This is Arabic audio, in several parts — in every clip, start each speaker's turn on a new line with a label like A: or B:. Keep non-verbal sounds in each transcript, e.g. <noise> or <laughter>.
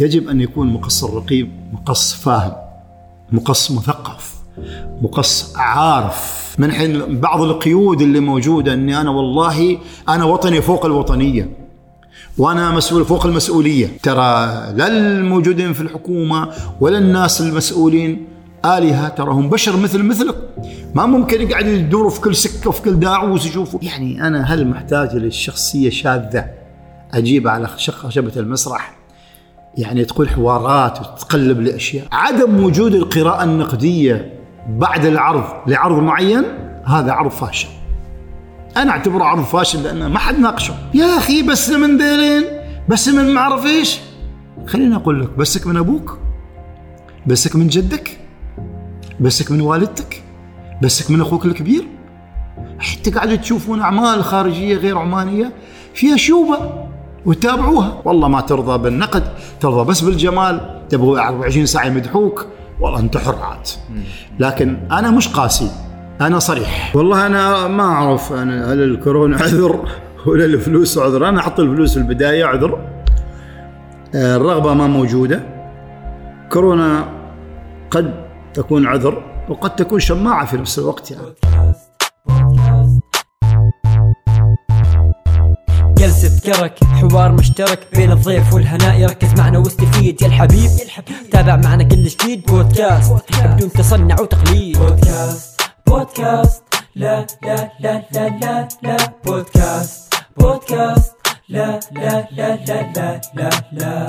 A: يجب أن يكون مقص الرقيب مقص فاهم مقص مثقف مقص عارف. من حين بعض القيود اللي موجودة أني أنا والله أنا وطني فوق الوطنية وأنا مسؤول فوق المسؤولية. ترى لا الموجودين في الحكومة ولا الناس المسؤولين آلهة ترى هم بشر مثل مثلك. ما ممكن يقعد يدوروا في كل سكة وفي كل داعوس يشوفوا يعني أنا هل محتاج للشخصية شاذة أجيب على خشبة المسرح؟ يعني تقول حوارات وتقلب لأشياء عدم وجود القراءة النقدية بعد العرض لعرض معين هذا عرض فاشل. أنا أعتبره عرض فاشل لأنه ما حد ناقشه. يا أخي بس من ذيلين بس من ما أعرف إيش. خليني أقول لك بسك من أبوك بسك من جدك بسك من والدتك بسك من أخوك الكبير. حتى قاعدوا تشوفون أعمال خارجية غير عمانية فيها شوبه وتابعوها. والله ما ترضى بالنقد ترضى بس بالجمال. تبغى 24 ساعة يمدحوك والله أنت حر عاد. لكن أنا مش قاسي أنا صريح. والله أنا ما أعرف أنا هل الكورونا عذر ولا الفلوس عذر؟ أنا أحط الفلوس في البداية عذر. آه، الرغبة ما موجودة. كورونا قد تكون عذر وقد تكون شماعة في نفس الوقت يعني.
B: جلسة كرك حوار مشترك بين الضيف والهناء. يركز معنا واستفيد يا الحبيب تابع معنا كل جديد. بودكاست بدون تصنع وتقليد. بودكاست بودكاست. لا لا لا لا لا لا. بودكاست بودكاست. لا لا لا لا لا لا لا.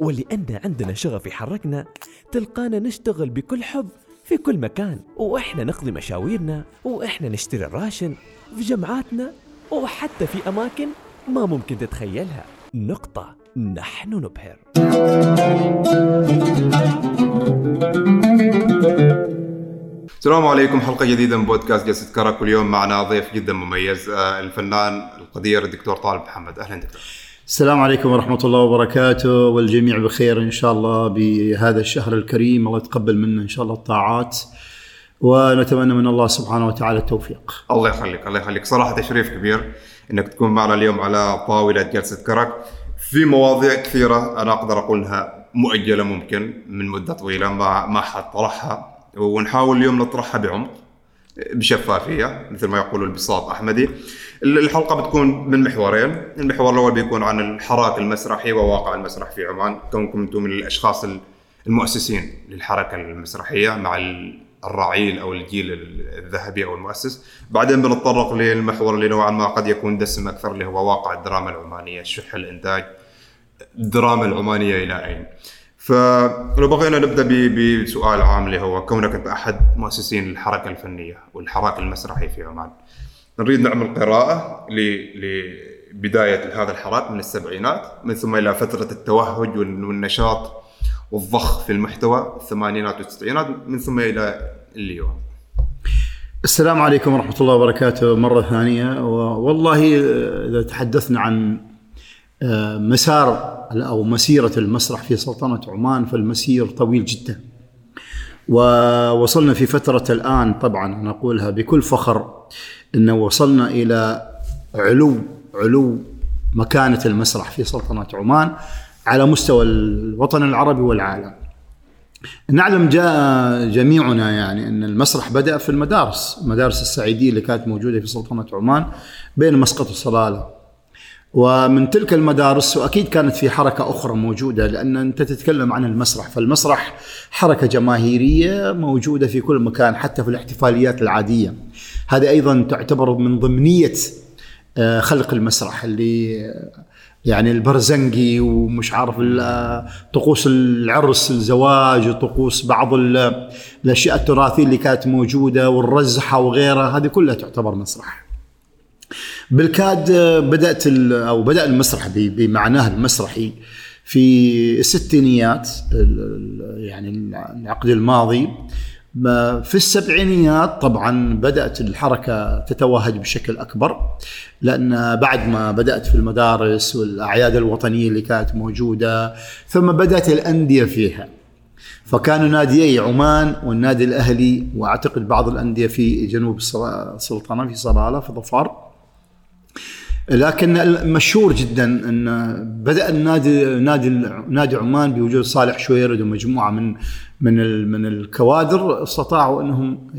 C: ولأن عندنا شغف يحركنا تلقانا نشتغل بكل حب في كل مكان. وإحنا نقضي مشاويرنا وإحنا نشتري الراشن في جمعاتنا. وحتى في أماكن ما ممكن تتخيلها. نقطة. نحن نبهر.
D: السلام عليكم. حلقة جديدة من بودكاست جلسة كرك واليوم معنا ضيف جدا مميز آه، الفنان القدير الدكتور طالب محمد. أهلا دكتور.
A: السلام عليكم ورحمة الله وبركاته. والجميع بخير إن شاء الله بهذا الشهر الكريم. الله يتقبل منا إن شاء الله الطاعات. ونتمنى من الله سبحانه وتعالى التوفيق.
D: الله يخليك الله يخليك. صراحة تشريف كبير إنك تكون معنا اليوم على طاولة جلسة كرك. في مواضيع كثيرة أنا أقدر اقولها مؤجلة ممكن من مدة طويلة ما ما حد طرحها. ونحاول اليوم نطرحها بعمق بشفافية مثل ما يقول البساط أحمدي. الحلقة بتكون من محورين. المحور الأول بيكون عن الحراك المسرحي وواقع المسرح في عمان. كونكم أنتم من الأشخاص المؤسسين للحركة المسرحية مع الرعيل أو الجيل الذهبي أو المؤسس. بعدين بنتطرق للمحور اللي نوعا ما قد يكون دسم أكثر اللي هو واقع الدراما العمانية شح الإنتاج الدراما العمانية إلى أين. فلو بغينا نبدأ بسؤال عام اللي هو كونك أنت أحد مؤسسين الحركة الفنية والحراك المسرحي في عمان. نريد نعمل قراءة لبداية هذا الحراك من السبعينات من ثم إلى فترة التوهج والنشاط والضخ في المحتوى الثمانينات والتسعينات من ثم إلى اليوم.
A: السلام عليكم ورحمة الله وبركاته. مرة ثانية والله إذا تحدثنا عن آه، مسار أو مسيرة المسرح في سلطنة عمان فالمسير طويل جدا. ووصلنا في فترة الآن طبعا نقولها بكل فخر إنه وصلنا إلى علو علو مكانة المسرح في سلطنة عمان. على مستوى الوطن العربي والعالم. نعلم جاء جميعنا يعني أن المسرح بدأ في المدارس، المدارس السعيدية اللي كانت موجودة في سلطنة عمان بين مسقط وصلالة. ومن تلك المدارس وأكيد كانت في حركة أخرى موجودة لأن أنت تتكلم عن المسرح. فالمسرح حركة جماهيرية موجودة في كل مكان حتى في الاحتفاليات العادية. هذه أيضا تعتبر من ضمنية آه، خلق المسرح اللي يعني البرزنجي ومش عارف طقوس العرس الزواج وطقوس بعض الأشياء التراثية اللي كانت موجودة والرزحة وغيرها هذه كلها تعتبر مسرح. بالكاد بدأت أو بدأ المسرح بمعناه المسرحي في الستينيات يعني العقد الماضي في السبعينيات طبعا بدأت الحركة تتوهج بشكل أكبر لأن بعد ما بدأت في المدارس والأعياد الوطنية اللي كانت موجودة ثم بدأت الأندية فيها. فكانوا ناديي عمان والنادي الأهلي وأعتقد بعض الأندية في جنوب السلطنه في صلاله في ظفار لكن المشهور جدا إن بدأ النادي نادي نادي عمان بوجود صالح شويرد ومجموعة من من من الكوادر استطاعوا إنهم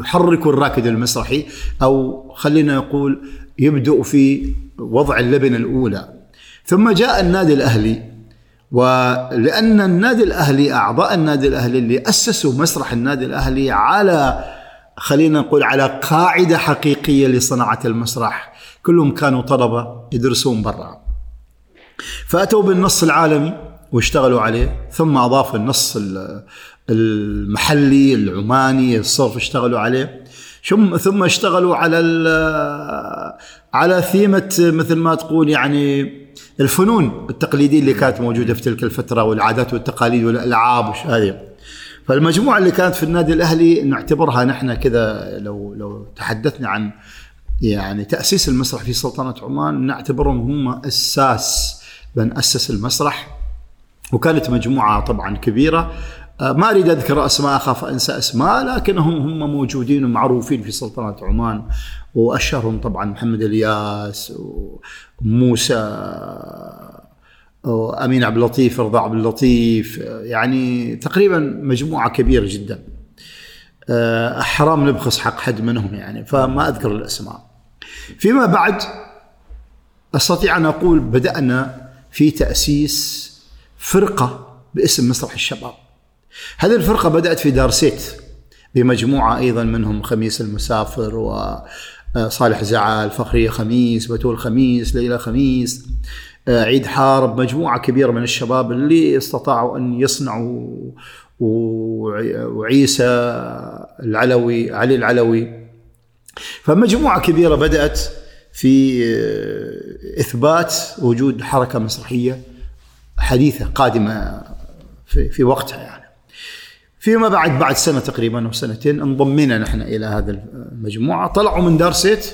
A: يحركوا الراكد المسرحي أو خلينا نقول يبدأوا في وضع اللبنة الأولى. ثم جاء النادي الأهلي ولأن النادي الأهلي أعضاء النادي الأهلي اللي أسسوا مسرح النادي الأهلي على خلينا نقول على قاعدة حقيقية لصناعة المسرح. كلهم كانوا طلبة يدرسون برا. فأتوا بالنص العالمي واشتغلوا عليه ثم اضافوا النص ال- المحلي العماني الصرف اشتغلوا عليه. ثم ثم اشتغلوا على على ثيمة مثل ما تقول يعني الفنون التقليدية اللي كانت موجودة في تلك الفترة والعادات والتقاليد والألعاب وش هذه. فالمجموعة اللي كانت في النادي الأهلي نعتبرها نحن كذا لو لو تحدثنا عن يعني تأسيس المسرح في سلطنة عمان نعتبرهم هم أساس من أسس المسرح وكانت مجموعة طبعا كبيرة. آه، ما أريد أذكر اسماء أخاف انسى اسماء لكنهم هم موجودين ومعروفين في سلطنة عمان وأشهرهم طبعا محمد إلياس وموسى وأمين عبد اللطيف رضا عبد اللطيف يعني تقريبا مجموعة كبيرة جدا. آه، حرام نبخس حق حد منهم يعني فما أذكر الأسماء. فيما بعد أستطيع أن أقول بدأنا في تأسيس فرقة باسم مسرح الشباب. هذه الفرقة بدأت في دارسيت بمجموعة أيضا منهم خميس المسافر وصالح زعل فخريه خميس بتول خميس ليلى خميس آه، عيد حارب مجموعة كبيرة من الشباب اللي استطاعوا أن يصنعوا وع- وعيسى العلوي علي العلوي فمجموعة كبيرة بدأت في آه، إثبات وجود حركة مسرحية حديثة قادمة في وقتها يعني. فيما بعد بعد سنة تقريبا أو سنتين انضمينا نحن إلى هذه المجموعة طلعوا من دار سيت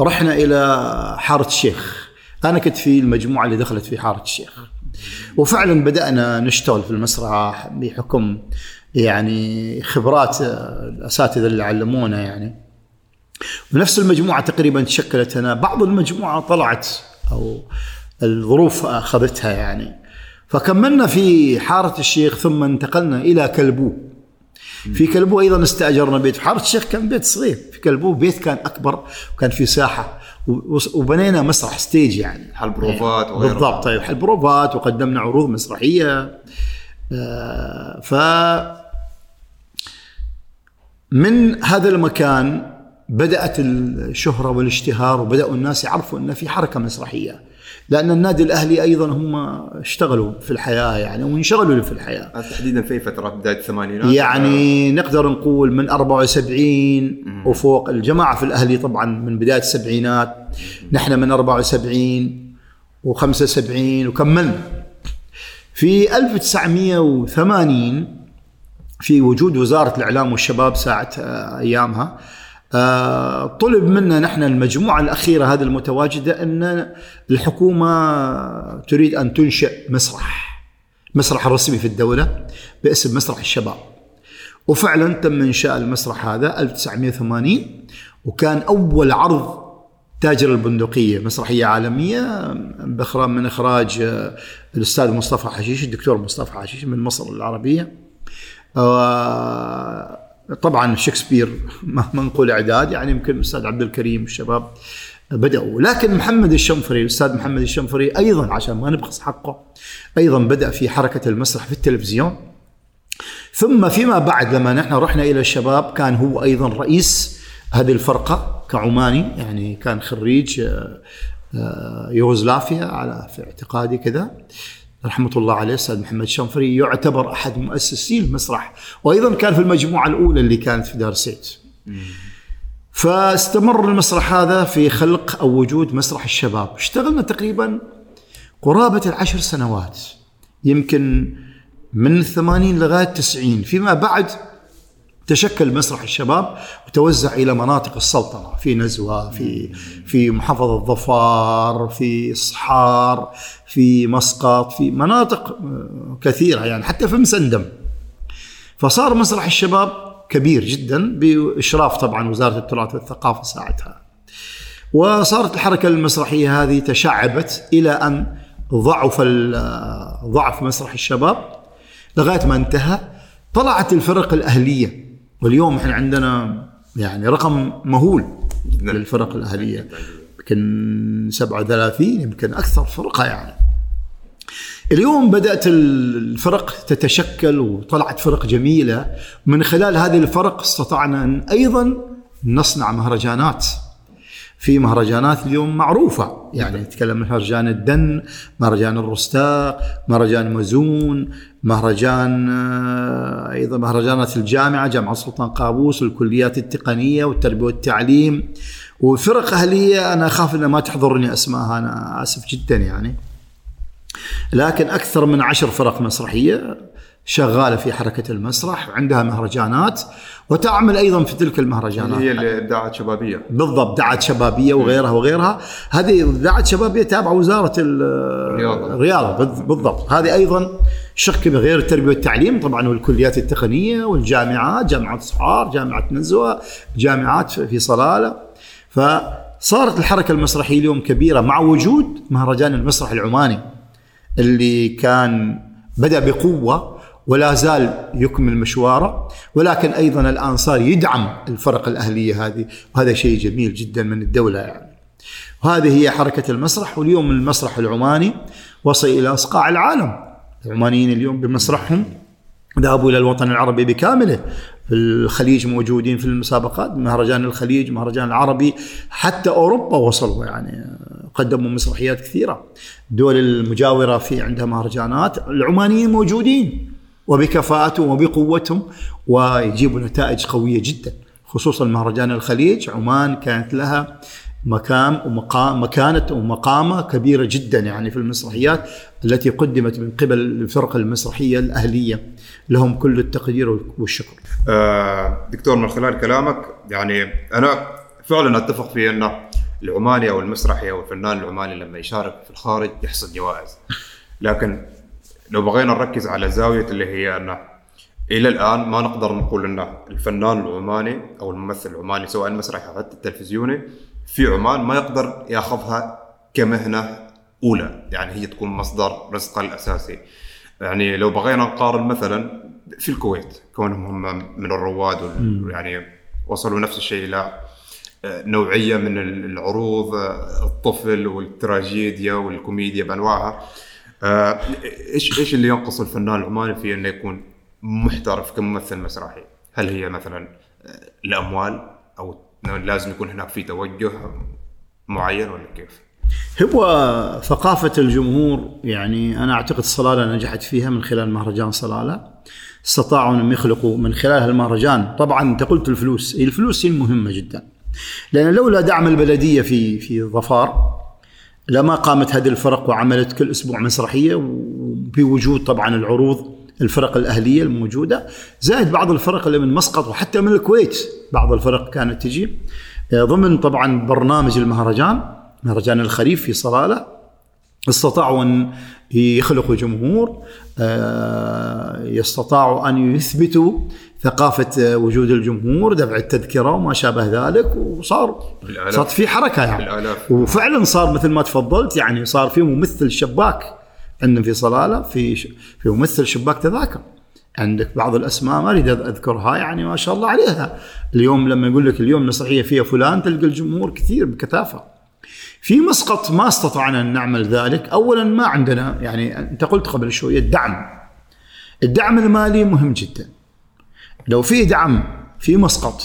A: رحنا إلى حارة الشيخ. أنا كنت في المجموعة اللي دخلت في حارة الشيخ. وفعلا بدأنا نشتغل في المسرح بحكم يعني خبرات الأساتذة اللي علمونا يعني. ونفس المجموعة تقريبا تشكلت هنا. بعض المجموعة طلعت أو الظروف أخذتها يعني. فكملنا في حارة الشيخ ثم انتقلنا إلى كلبو. في كلبو أيضا استأجرنا بيت. في حارة الشيخ كان بيت صغير. في كلبو بيت كان أكبر وكان في ساحة. وبنينا مسرح stage يعني.
D: حل بروفات وغيره
A: بالضبط. طيب حل بروفات وقدمنا عروض مسرحية. آه، ف من هذا المكان بدأت الشهرة والاشتهار وبدأوا الناس يعرفوا أن في حركة مسرحية. لأن النادي الأهلي أيضا هم اشتغلوا في الحياة يعني وانشغلوا في
D: الحياة. تحديدا في فترة بداية الثمانينات؟
A: يعني نقدر نقول من 74 وفوق الجماعة في الأهلي طبعا من بداية السبعينات. نحن من 74 و75 وكملنا. في 1980 في وجود وزارة الإعلام والشباب ساعة أيامها آه، طلب منا نحن المجموعة الأخيرة هذه المتواجدة أن الحكومة تريد أن تنشئ مسرح مسرح رسمي في الدولة باسم مسرح الشباب. وفعلا تم إنشاء المسرح هذا 1980 وكان أول عرض تاجر البندقية مسرحية عالمية من إخراج آه، الأستاذ مصطفى حشيش الدكتور مصطفى حشيش من مصر العربية. آه، طبعا شكسبير ما نقول إعداد يعني يمكن الأستاذ عبد الكريم الشباب بدأوا. لكن محمد الشنفري الأستاذ محمد الشنفري أيضا عشان ما نبخس حقه أيضا بدأ في حركة المسرح في التلفزيون. ثم فيما بعد لما نحن رحنا إلى الشباب كان هو أيضا رئيس هذه الفرقة كعماني يعني كان خريج آه، آه، يوغوسلافيا على في اعتقادي كذا. رحمة الله عليه الاستاذ محمد الشنفري يعتبر أحد مؤسسي المسرح. وأيضا كان في المجموعة الأولى اللي كانت في دار سيت. فاستمر المسرح هذا في خلق أو وجود مسرح الشباب. اشتغلنا تقريبا قرابة العشر سنوات. يمكن من الثمانين لغاية 90 فيما بعد تشكل مسرح الشباب وتوزع إلى مناطق السلطنة. في نزوة في في محافظة ظفار في الصحار في مسقط في مناطق آه، كثيرة يعني حتى في مسندم. فصار مسرح الشباب كبير جدا بإشراف طبعا وزارة التراث والثقافة ساعتها وصارت الحركة المسرحية هذه تشعبت إلى أن ضعف ال- ضعف مسرح الشباب. لغاية ما انتهى طلعت الفرق الأهلية. واليوم إحنا عندنا يعني رقم مهول للفرق الأهلية. يمكن 37 يمكن أكثر فرقة يعني. اليوم بدأت الفرق تتشكل وطلعت فرق جميلة. من خلال هذه الفرق استطعنا أن أيضا نصنع مهرجانات. في مهرجانات اليوم معروفة. يعني نتكلم عن مهرجان الدن مهرجان الرستاق مهرجان مزون مهرجان آه، أيضا مهرجانات الجامعة جامعة سلطان قابوس والكليات التقنية والتربية والتعليم. وفرق أهلية أنا أخاف أن ما تحضرني أسماءها أنا آسف جدا يعني. لكن أكثر من عشر فرق مسرحية شغالة في حركة المسرح عندها مهرجانات وتعمل أيضا في تلك المهرجانات.
D: هي الابداعات شبابية.
A: بالضبط دعت شبابية وغيرها وغيرها. هذه دعت شبابية تابعة
D: وزارة.
A: الرياضه بالض- بالضبط. هذه أيضا شق كبير غير التربية والتعليم طبعا والكليات التقنية والجامعات جامعة صحار جامعة نزوة جامعات في صلالة. فصارت الحركة المسرحية اليوم كبيرة مع وجود مهرجان المسرح العماني اللي كان بدأ بقوة ولا زال يكمل مشواره ولكن أيضا الآن صار يدعم الفرق الأهلية هذه وهذا شيء جميل جدا من الدولة يعني. وهذه هي حركة المسرح واليوم المسرح العماني وصل إلى أصقاع العالم. العمانيين اليوم بمسرحهم ذهبوا إلى الوطن العربي بكامله في الخليج موجودين في المسابقات مهرجان الخليج مهرجان العربي حتى أوروبا وصلوا يعني قدموا مسرحيات كثيرة الدول المجاورة في عندها مهرجانات العمانيين موجودين وبكفاءتهم وبقوتهم ويجيبوا نتائج قوية جدا خصوصا مهرجان الخليج. عمان كانت لها مكان ومقام مكانة ومقامة كبيرة جدا يعني في المسرحيات التي قدمت من قبل الفرق المسرحية الأهلية. لهم كل التقدير والشكر.
D: آه، دكتور من خلال كلامك يعني أنا فعلا أتفق في أن العماني أو المسرحي أو الفنان العماني لما يشارك في الخارج يحصد جوائز. لكن لو بغينا نركز على زاوية اللي هي أن إلى الآن ما نقدر نقول أن الفنان العماني أو الممثل العماني سواء المسرحي أو حتى التلفزيوني في عمان ما يقدر ياخذها كمهنة أولى. يعني هي تكون مصدر رزقه الأساسي. يعني لو بغينا نقارن مثلا في الكويت كونهم هم من الرواد يعني وصلوا نفس الشيء إلى آه، نوعية من العروض آه، الطفل والتراجيديا والكوميديا بأنواعها. آه، إيش إيش اللي ينقص الفنان العماني في إنه يكون محترف كممثل مسرحي؟ هل هي مثلا آه، الأموال أو لازم يكون هناك في توجه معين ولا كيف؟
A: هو ثقافة الجمهور يعني أنا أعتقد صلالة نجحت فيها من خلال مهرجان صلالة استطاعوا أنهم يخلقوا من خلال هالمهرجان طبعا أنت قلت الفلوس الفلوس هي المهمة جدا لأن لولا دعم البلدية في في ظفار لما قامت هذه الفرق وعملت كل أسبوع مسرحية وبوجود طبعا العروض الفرق الأهلية الموجودة. زائد بعض الفرق اللي من مسقط وحتى من الكويت بعض الفرق كانت تجي. ضمن طبعا برنامج المهرجان مهرجان الخريف في صلالة استطاعوا أن يخلقوا جمهور. آه، يستطاعوا أن يثبتوا ثقافة وجود الجمهور دفع التذكرة وما شابه ذلك وصار. صارت في حركة يعني.
D: بالآلاف.
A: وفعلا صار مثل ما تفضلت يعني صار في ممثل شباك عندنا في صلالة في في ممثل شباك تذاكر. عندك بعض الأسماء ما أريد أذكرها يعني ما شاء الله عليها. اليوم لما يقول لك اليوم مسرحيه فيها فلان تلقى الجمهور كثير بكثافة. في مسقط ما استطعنا أن نعمل ذلك. اولا ما عندنا يعني أنت قلت قبل شوية الدعم. الدعم المالي مهم جدا. لو في دعم في مسقط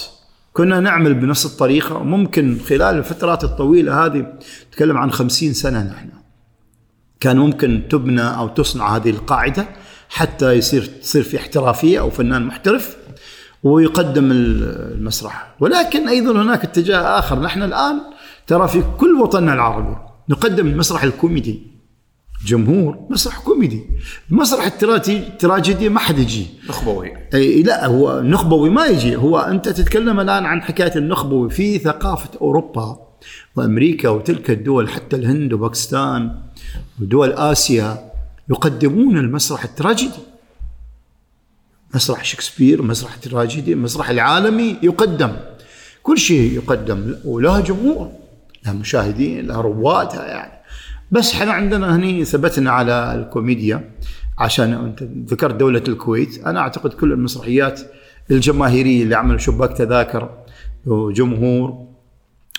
A: كنا نعمل بنفس الطريقة ممكن خلال الفترات الطويلة هذه نتكلم عن خمسين سنة نحن. كان ممكن تبنى أو تصنع هذه القاعدة حتى يصير تصير في احترافية أو فنان محترف ويقدم المسرح. ولكن أيضا هناك اتجاه آخر. نحن الآن ترى في كل وطننا العربي نقدم المسرح الكوميدي. جمهور مسرح كوميدي. المسرح التراجيدي ما حد يجي.
D: نخبوي.
A: أي لا هو نخبوي ما يجي. هو أنت تتكلم الآن عن حكاية النخبوي في ثقافة أوروبا وأمريكا وتلك الدول حتى الهند وباكستان ودول آسيا يقدمون المسرح التراجيدي مسرح شكسبير مسرح تراجيدي المسرح العالمي يقدم. كل شيء يقدم وله جمهور لها مشاهدين لها روادها يعني. بس إحنا عندنا هني ثبتنا على الكوميديا عشان أنت ذكرت دولة الكويت. أنا أعتقد كل المسرحيات الجماهيرية اللي عملوا شباك تذاكر وجمهور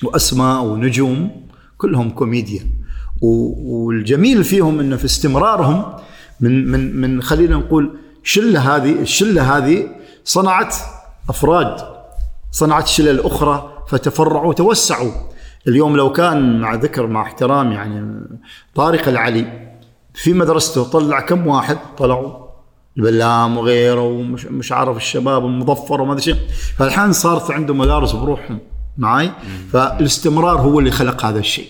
A: وأسماء ونجوم كلهم كوميديا. والجميل فيهم إنه في استمرارهم من من من خلينا نقول شلة هذه الشلة هذه صنعت أفراد صنعت شلل أخرى فتفرعوا وتوسعوا. اليوم لو كان مع ذكر مع احترام يعني طارق العلي في مدرسته طلع كم واحد طلعوا؟ البلام وغيره ومش مش عارف الشباب المظفر وما أدري شيء. فالحين صارت عنده مدارس بروحهم معي فالاستمرار هو اللي خلق هذا الشيء.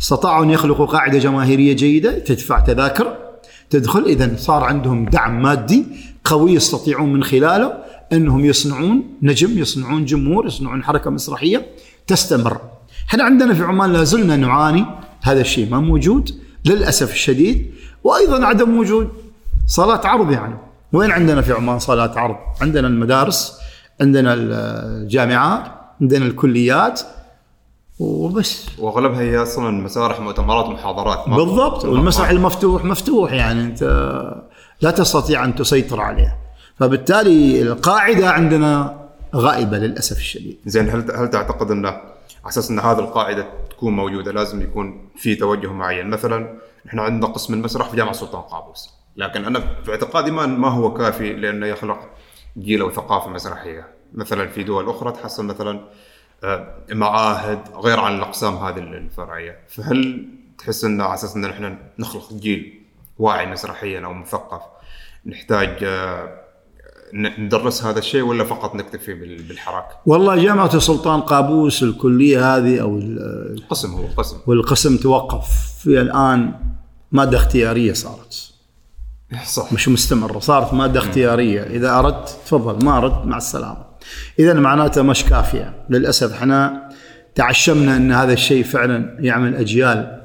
A: استطاعوا أن يخلقوا قاعدة جماهيرية جيدة تدفع تذاكر تدخل. اذا صار عندهم دعم مادي قوي يستطيعون من خلاله إنهم يصنعون نجم يصنعون جمهور يصنعون حركة مسرحية تستمر. إحنا عندنا في عمان لا زلنا نعاني هذا الشيء ما موجود للأسف الشديد وأيضا عدم وجود صالات عرض يعني. وين عندنا في عمان صالات عرض؟ عندنا المدارس عندنا الجامعات عندنا الكليات وبس.
D: وأغلبها هي أصلا مسارح مؤتمرات ومحاضرات
A: بالضبط والمسرح المفتوح مفتوح يعني أنت لا تستطيع أن تسيطر عليه فبالتالي القاعدة عندنا غائبة للأسف الشديد.
D: زين هل هل تعتقد انه على أساس إن هذه القاعدة تكون موجودة لازم يكون في توجه معين. مثلا إحنا عندنا قسم المسرح في جامعة سلطان قابوس. لكن أنا في اعتقادي ما ما هو كافي لأنه يخلق جيل أو ثقافه مسرحية. مثلا في دول أخرى تحصل مثلا آه، معاهد غير عن الأقسام هذه الفرعية. فهل تحس انه على أساس إن إحنا نخلق جيل واعي مسرحيا أو مثقف نحتاج آه، ندرس هذا الشيء ولا فقط نكتفي بال- بالحراك؟
A: والله جامعة سلطان قابوس الكلية هذه أو ال-
D: قسم هو قسم
A: والقسم توقف. في الآن مادة اختيارية صارت.
D: صح.
A: مش مستمرة صارت مادة اختيارية. إذا أردت تفضل. ما أردت مع السلامة. اذا معناته مش كافية. للأسف إحنا تعشمنا إن هذا الشيء فعلا يعمل أجيال.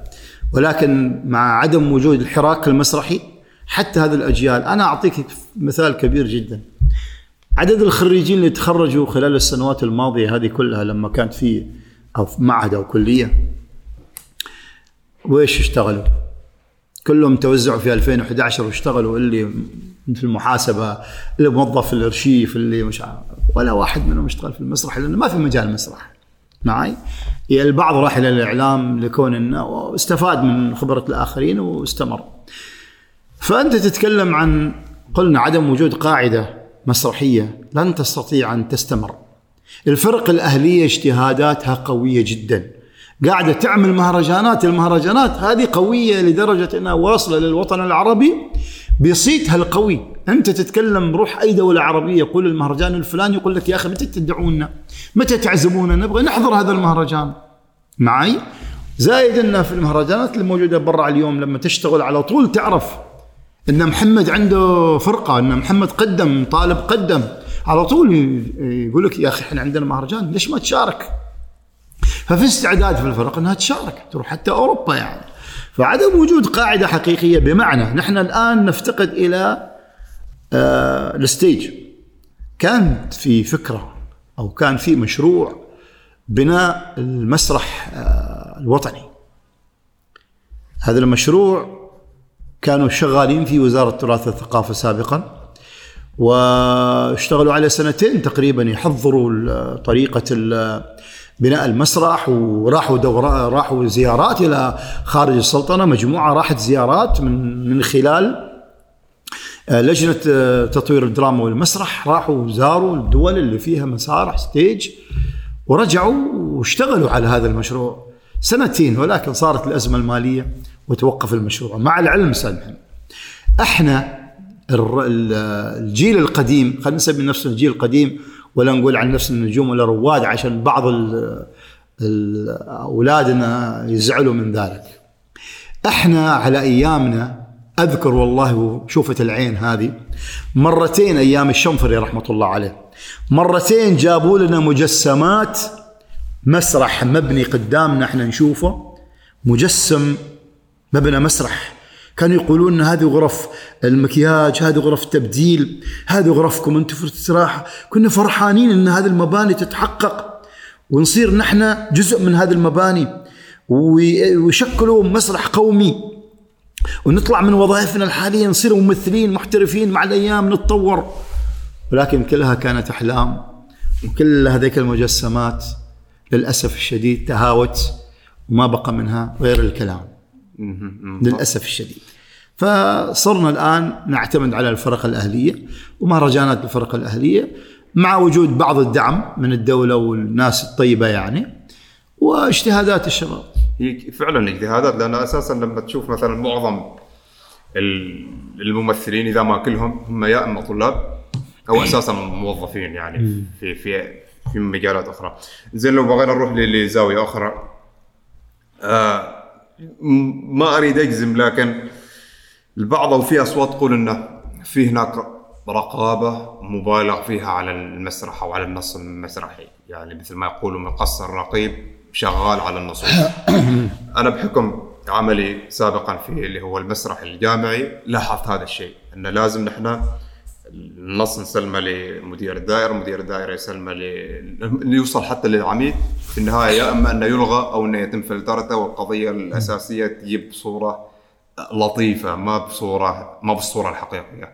A: ولكن مع عدم وجود الحراك المسرحي حتى هذه الأجيال أنا أعطيك مثال كبير جدا. عدد الخريجين اللي تخرجوا خلال السنوات الماضية هذه كلها لما كانت في أو في معهد أو كلية وإيش اشتغلوا؟ كلهم توزعوا في 2011 واشتغلوا اللي في المحاسبة اللي موظف في الإرشيف اللي مش عارف ولا واحد منهم اشتغل في المسرح لأنه ما في مجال مسرح. معي يعني البعض راح إلى الإعلام لكون إنه استفاد من خبرة الآخرين واستمر. فأنت تتكلم عن قلنا عدم وجود قاعدة مسرحية لن تستطيع أن تستمر. الفرق الأهلية اجتهاداتها قوية جدا. قاعدة تعمل مهرجانات المهرجانات هذه قوية لدرجة أنها واصلة للوطن العربي. بصيتها القوي أنت تتكلم روح أي دولة عربية يقول المهرجان الفلاني يقول لك يا أخي متى تدعونا؟ متى تعزمونا؟ نبغى نحضر هذا المهرجان. معي زايد انه في المهرجانات اللي موجوده برا اليوم لما تشتغل على طول تعرف إن محمد عنده فرقة إن محمد قدم طالب قدم. على طول يقول لك يا أخي إحنا عندنا مهرجان ليش ما تشارك؟ ففي استعداد في الفرق إنها تشارك تروح حتى أوروبا يعني. فعدم وجود قاعدة حقيقية بمعنى نحن الآن نفتقد إلى آه الستيج. كانت في فكرة أو كان في مشروع بناء المسرح آه الوطني. هذا المشروع كانوا شغالين في وزارة التراث والثقافة سابقا واشتغلوا على سنتين تقريبا يحضروا طريقة بناء المسرح وراحوا دورة راحوا زيارات إلى خارج السلطنة. مجموعة راحت زيارات من من خلال لجنة تطوير الدراما والمسرح. راحوا زاروا الدول اللي فيها مسارح ستيج ورجعوا واشتغلوا على هذا المشروع. سنتين ولكن صارت الأزمة المالية. وتوقف المشروع. مع العلم محمد إحنا الجيل القديم خلينا نسمي نفسنا الجيل القديم ولا نقول عن نفسنا نجوم ولا رواد عشان بعض أولادنا يزعلوا من ذلك. إحنا على أيامنا أذكر والله وشوفة العين هذه مرتين أيام الشنفري رحمة الله عليه. مرتين جابوا لنا مجسمات مسرح مبني قدامنا إحنا نشوفه مجسم مبنى مسرح. كانوا يقولون هذه غرف المكياج هذه غرف تبديل هذه غرفكم أنتم في الاستراحه كنا فرحانين إن هذه المباني تتحقق. ونصير نحن جزء من هذه المباني. وي- ويشكلوا مسرح قومي. ونطلع من وظائفنا الحالية نصير ممثلين محترفين مع الأيام نتطور. ولكن كلها كانت أحلام. وكل هذيك المجسمات للأسف الشديد تهاوت. وما بقى منها غير الكلام. للأسف الشديد. فصرنا الآن نعتمد على الفرق الأهلية ومهرجانات الفرق الأهلية مع وجود بعض الدعم من الدولة والناس الطيبة يعني واجتهادات الشباب.
D: هي فعلا اجتهادات لأن أساسا لما تشوف مثلا معظم ال- الممثلين إذا ما كلهم هم يا أما طلاب أو أساسا موظفين يعني في في في مجالات أخرى. زين لو بغينا نروح لزاوية أخرى آه ما أريد أجزم لكن البعض أو في أصوات تقول انه في هناك رقابة مبالغ فيها على المسرح أو على النص المسرحي. يعني مثل ما يقولوا مقصر رقيب شغال على النصوص <coughs> أنا بحكم عملي سابقا في اللي هو المسرح الجامعي لاحظت هذا الشيء انه لازم نحن النص نسلمه لمدير الدائرة، مدير الدائرة يسلمه ل- ليوصل حتى للعميد في النهاية يا إما إنه يلغى أو إنه يتم فلترته والقضية الأساسية تجيب صوره لطيفة ما بصوره ما بالصورة الحقيقية.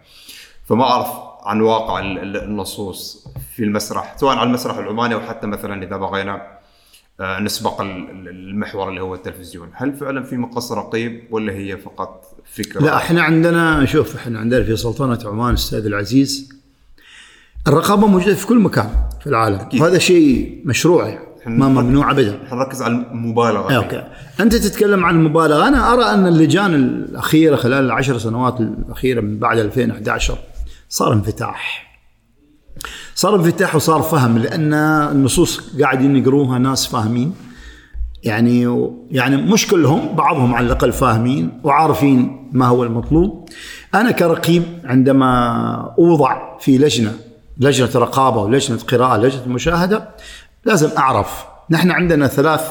D: فما أعرف عن واقع ال- ال- النصوص في المسرح سواء على المسرح العماني أو حتى مثلا إذا بغينا نسبق ال- ال- المحور اللي هو التلفزيون، هل فعلا في مقص رقيب ولا هي فقط فكرة؟
A: لا إحنا عندنا شوف إحنا عندنا في سلطنة عمان أستاذ العزيز الرقابة موجودة في كل مكان في العالم.
D: أكيد.
A: وهذا شيء مشروع يعني ما ممنوع ابدا.
D: نركز على
A: المبالغة. أوكي. أنت تتكلم عن المبالغة. أنا أرى أن اللجان الأخيرة خلال العشر سنوات الأخيرة من بعد 2011 صار انفتاح. صار انفتاح وصار فهم لأن النصوص قاعدين يقروها ناس فاهمين. يعني يعني مش كلهم بعضهم على الأقل فاهمين وعارفين ما هو المطلوب. أنا كرقيب عندما أوضع في لجنة لجنة رقابة ولجنة قراءة لجنة مشاهدة لازم أعرف. نحن عندنا ثلاث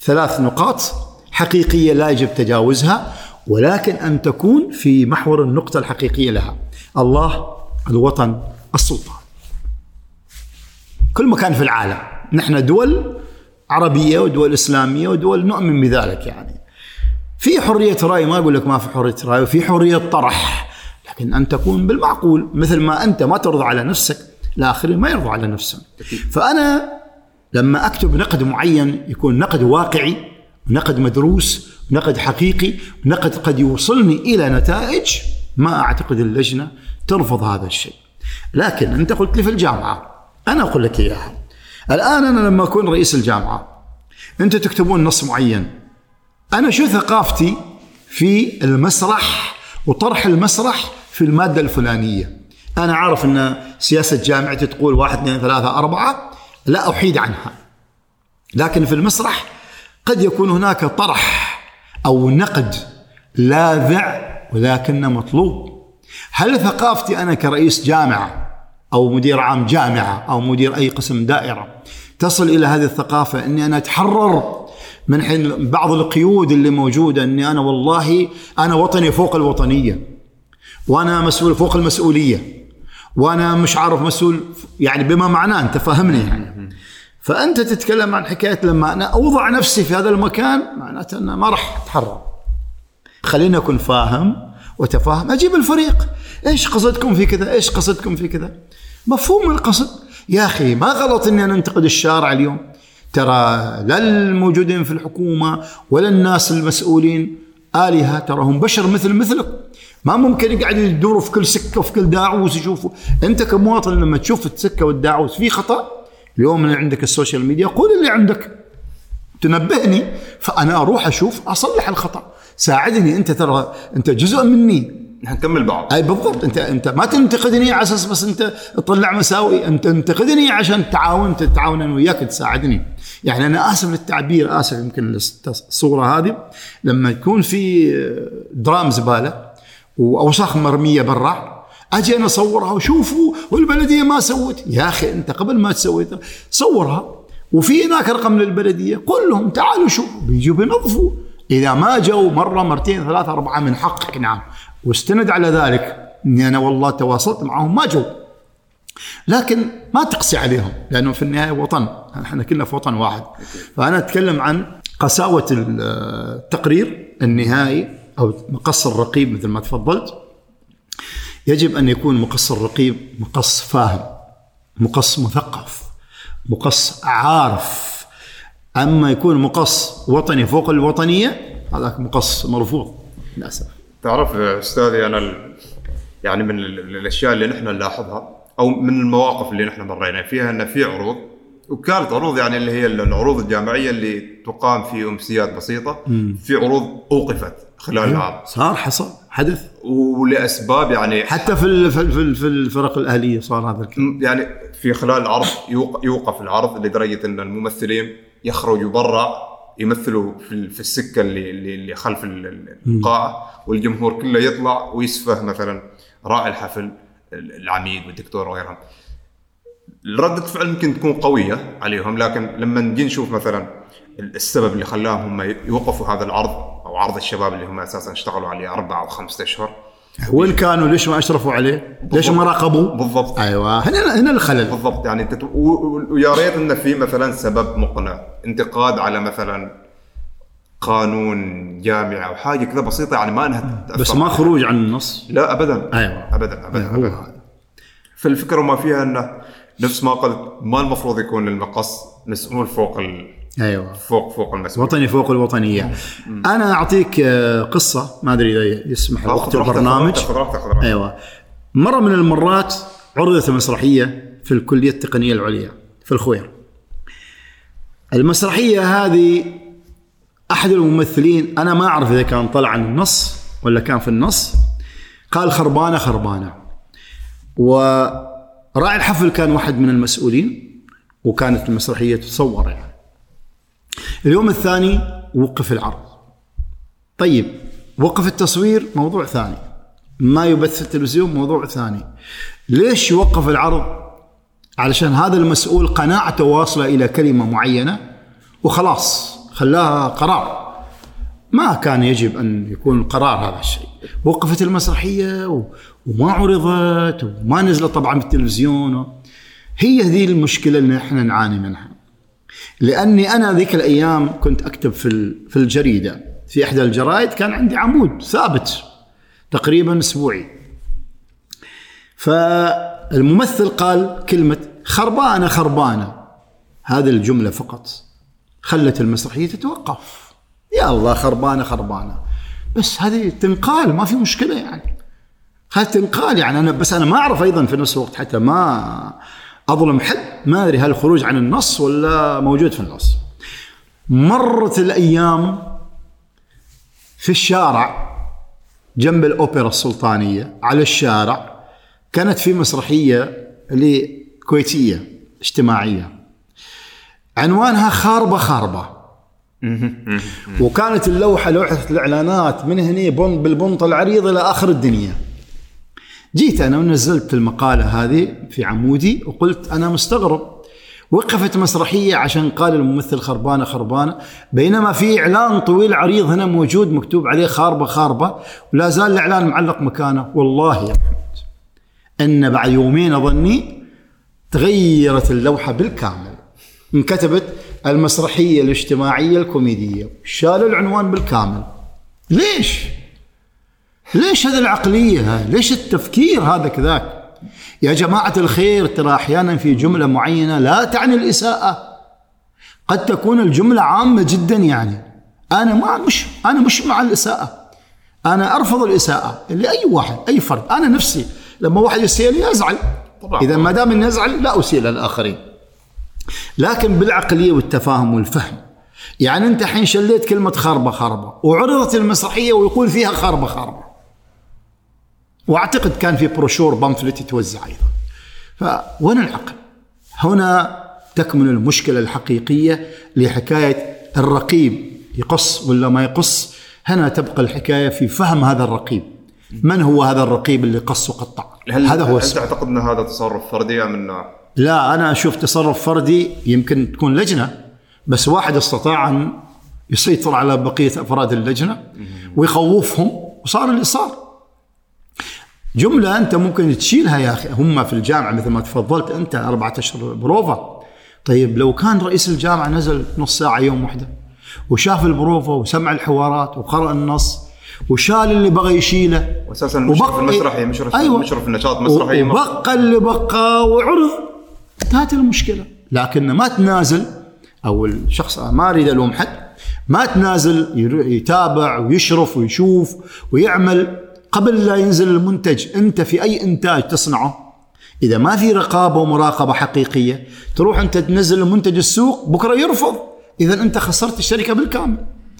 A: ثلاث نقاط حقيقية لا يجب تجاوزها ولكن أن تكون في محور النقطة الحقيقية لها. الله الوطن السلطان. كل مكان في العالم. نحن دول عربية ودول إسلامية ودول نؤمن بذلك يعني. في حرية رأي ما أقول لك ما في حرية رأي وفي حرية طرح. لكن أن تكون بالمعقول مثل ما أنت ما ترضى على نفسك الآخرين ما يرضى على نفسهم. فأنا لما أكتب نقد معين يكون نقد واقعي نقد مدروس نقد حقيقي نقد قد يوصلني إلى نتائج ما أعتقد اللجنة ترفض هذا الشيء. لكن أنت قلت لي في الجامعة أنا أقول لك إياها. الآن أنا لما أكون رئيس الجامعة انت تكتبون نص معين. أنا شو ثقافتي في المسرح وطرح المسرح في المادة الفلانية؟ أنا عارف أن سياسة جامعتي تقول واحد اثنين ثلاثة أربعة لا أحيد عنها. لكن في المسرح قد يكون هناك طرح أو نقد لاذع ولكنه مطلوب. هل ثقافتي أنا كرئيس جامعة أو مدير عام جامعة أو مدير أي قسم دائرة. تصل إلى هذه الثقافة إني أنا أتحرر من حين بعض القيود اللي موجودة إني أنا والله أنا وطني فوق الوطنية وأنا مسؤول فوق المسؤولية وأنا مش عارف مسؤول يعني بما معناه أنت فاهمني؟ يعني فأنت تتكلم عن حكاية لما أنا أوضع نفسي في هذا المكان معناته أنا ما راح أتحرر. خليني أكون فاهم وتفاهم أجيب الفريق. إيش قصدكم في كذا؟ إيش قصدكم في كذا؟ مفهوم القصد. يا أخي ما غلط إني أنا أنتقد الشارع اليوم. ترى لا الموجودين في الحكومة ولا الناس المسؤولين آلهة ترى هم بشر مثل مثلك. ما ممكن يقعدوا يدوروا في كل سكة وفي كل داعوس يشوفوا. أنت كمواطن لما تشوف السكة والداعوس في خطأ اليوم اللي عندك ال social media قول اللي عندك. تنبهني فأنا أروح أشوف أصلح الخطأ. ساعدني أنت ترى أنت جزء مني.
D: نكمل بعض.
A: أي بالضبط. انت أنت ما تنتقدني على أساس بس أنت تطلع مساوي. أنت تنتقدني عشان تعاون تتعاون أنا وياك تساعدني. يعني أنا آسف للتعبير آسف يمكن الصورة هذه. لما يكون في درام زبالة وأوساخ مرمية برا أجي أنا أصورها وشوفوا والبلدية ما سوت. يا أخي أنت قبل ما تسوي صورها وفي هناك رقم للبلدية قل لهم تعالوا شوفوا. بيجوا بينظفوا. إذا ما جو مرة مرتين ثلاثة أربعة من حقك. نعم. واستند على ذلك. إني أنا والله تواصلت معهم ما جو لكن ما تقسي عليهم لأنه في النهاية وطن. إحنا كلنا في وطن واحد. فأنا أتكلم عن قساوة التقرير النهائي أو مقص الرقيب مثل ما تفضلت. يجب أن يكون مقص الرقيب مقص فاهم مقص مثقف مقص عارف. أما يكون مقص وطني فوق الوطنية هذاك مقص مرفوض. للأسف.
D: تعرف أستاذي أنا يعني من ال- ال- الأشياء اللي نحن نلاحظها أو من المواقف اللي نحن مرينا فيها إن في عروض وكانت عروض يعني اللي هي العروض الجامعية اللي تقام في أمسيات بسيطة في عروض أوقفت خلال العام.
A: صار حصل حدث؟
D: ولأسباب يعني
A: حتى في في في الفرق الأهلية صار هذا الكلام.
D: يعني في خلال العرض يوق- يوقف العرض لدرجة إن الممثلين يخرجوا برا يمثلوا في في السكة اللي اللي اللي خلف ال- ال- القاعه والجمهور كله يطلع ويسفه مثلا راعي الحفل ال- العميد والدكتور وغيرهم. ردة فعل يمكن تكون قوية عليهم لكن لما نجي نشوف مثلا ال- السبب اللي خلاهم هم يوقفوا هذا العرض أو عرض الشباب اللي هم أساسا اشتغلوا عليه أربع أو خمسة أشهر
A: وين كانوا؟ ليش ما أشرفوا عليه؟ ليش ما راقبوا
D: بالضبط.
A: أيوة. هنا هنا الخلل.
D: بالضبط. يعني انت ويا ريت إنه في مثلا سبب مقنع. انتقاد على مثلا قانون جامعة أو حاجة كذا بسيطة يعني ما إنها
A: بس ما خروج عن النص؟
D: لا ابدا.
A: أيوة.
D: ابدا ابدا,
A: هو
D: أبداً. فالفكرة ما فيها إنه نفس ما قلت ما المفروض يكون المقص مسؤول فوق ال...
A: أيوة.
D: فوق فوق المسؤول
A: وطني فوق الوطنية. أنا أعطيك آه، قصة ما أدري إذا يسمح
D: خذ
A: وقت
D: راحتك،
A: البرنامج. أيوه. مرة من المرات عرضت مسرحيه في الكلية التقنية العليا في الخوير المسرحية هذه أحد الممثلين أنا ما أعرف إذا كان طلع عن النص ولا كان في النص قال خربانة خربانة. وراعي الحفل كان واحد من المسؤولين وكانت المسرحية تصور يعني. اليوم الثاني وقف العرض. طيب وقف التصوير موضوع ثاني. ما يبث في التلفزيون موضوع ثاني. ليش يوقف العرض؟ علشان هذا المسؤول قناعته واصلة إلى كلمة معينة وخلاص خلاها قرار. ما كان يجب أن يكون القرار هذا الشيء. وقفت المسرحية و- وما عرضت وما نزلت طبعا في التلفزيون هي هذه المشكلة اللي إحنا نعاني منها. لأني أنا ذيك الأيام كنت أكتب في في الجريدة. في إحدى الجرائد كان عندي عمود ثابت تقريبا أسبوعي. فالممثل قال كلمة خربانة خربانة. هذه الجملة فقط. خلت المسرحية تتوقف. يا الله خربانة خربانة. بس هذه تنقال ما في مشكلة يعني. هذا تنقال يعني أنا بس أنا ما أعرف أيضا في نفس الوقت حتى ما أظلم حد؟ ما أدري هل الخروج عن النص ولا موجود في النص. مرت الأيام في الشارع جنب الأوبرا السلطانية على الشارع كانت في مسرحية لكويتية اجتماعية. عنوانها خاربة خاربة. وكانت اللوحة لوحة الإعلانات من هنا بن بالبنط العريض إلى آخر الدنيا. جيت أنا ونزلت المقالة هذه في عمودي وقلت أنا مستغرب. وقفت مسرحية عشان قال الممثل خربانة خربانة. بينما في إعلان طويل عريض هنا موجود مكتوب عليه خاربة خاربة. ولا زال الإعلان معلق مكانه. والله يا محمد إن بعد يومين أظني تغيرت اللوحة بالكامل. انكتبت المسرحية الاجتماعية الكوميدية. شالوا العنوان بالكامل. ليش؟ ليش هذه العقلية؟ هاي؟ ليش التفكير هذا كذاك؟ يا جماعة الخير ترى أحيانا في جملة معينة لا تعني الإساءة. قد تكون الجملة عامة جدا يعني. أنا ما مش أنا مش مع الإساءة. أنا أرفض الإساءة. لأي واحد أي فرد. أنا نفسي لما واحد يسيء لي أزعل.
D: طبعاً.
A: إذا ما دام إني أزعل لا أسيء للآخرين. لكن بالعقلية والتفاهم والفهم. يعني أنت حين شليت كلمة خربة خربة وعرضت المسرحية ويقول فيها خربة خربة. واعتقد كان في بروشور بامفلت يتوزع أيضا. فوين العقل؟ هنا تكمن المشكلة الحقيقية لحكاية الرقيب يقص ولا ما يقص. هنا تبقى الحكاية في فهم هذا الرقيب. من هو هذا الرقيب اللي قص وقطع؟
D: هل
A: هذا هو
D: هل
A: السؤال.
D: تعتقد أن هذا تصرف فردي أم انه
A: لا أنا أشوف تصرف فردي يمكن تكون لجنة بس واحد استطاع أن يسيطر على بقية أفراد اللجنة ويخوفهم وصار اللي صار. جملة أنت ممكن تشيلها يا أخي. هم في الجامعة مثل ما تفضلت أنت أربعة أشهر بروفا طيب لو كان رئيس الجامعة نزل نص ساعة يوم واحدة وشاف البروفة وسمع الحوارات وقرأ النص وشال اللي بغى يشيله
D: واساسا المشرف المسرحي مشرف
A: أيوة.
D: مشرف النشاط المسرحي ما-
A: وبقى اللي بقى وعرض انتهت المشكلة. لكن ما تنازل أو الشخص ما أريد ألوم حد ما تنازل يتابع ويشرف ويشوف ويعمل قبل لا ينزل المنتج أنت في أي إنتاج تصنعه؟ إذا ما في رقابة ومراقبة حقيقية تروح أنت تنزل المنتج السوق بكرة يرفض. إذا أنت خسرت الشركة بالكامل.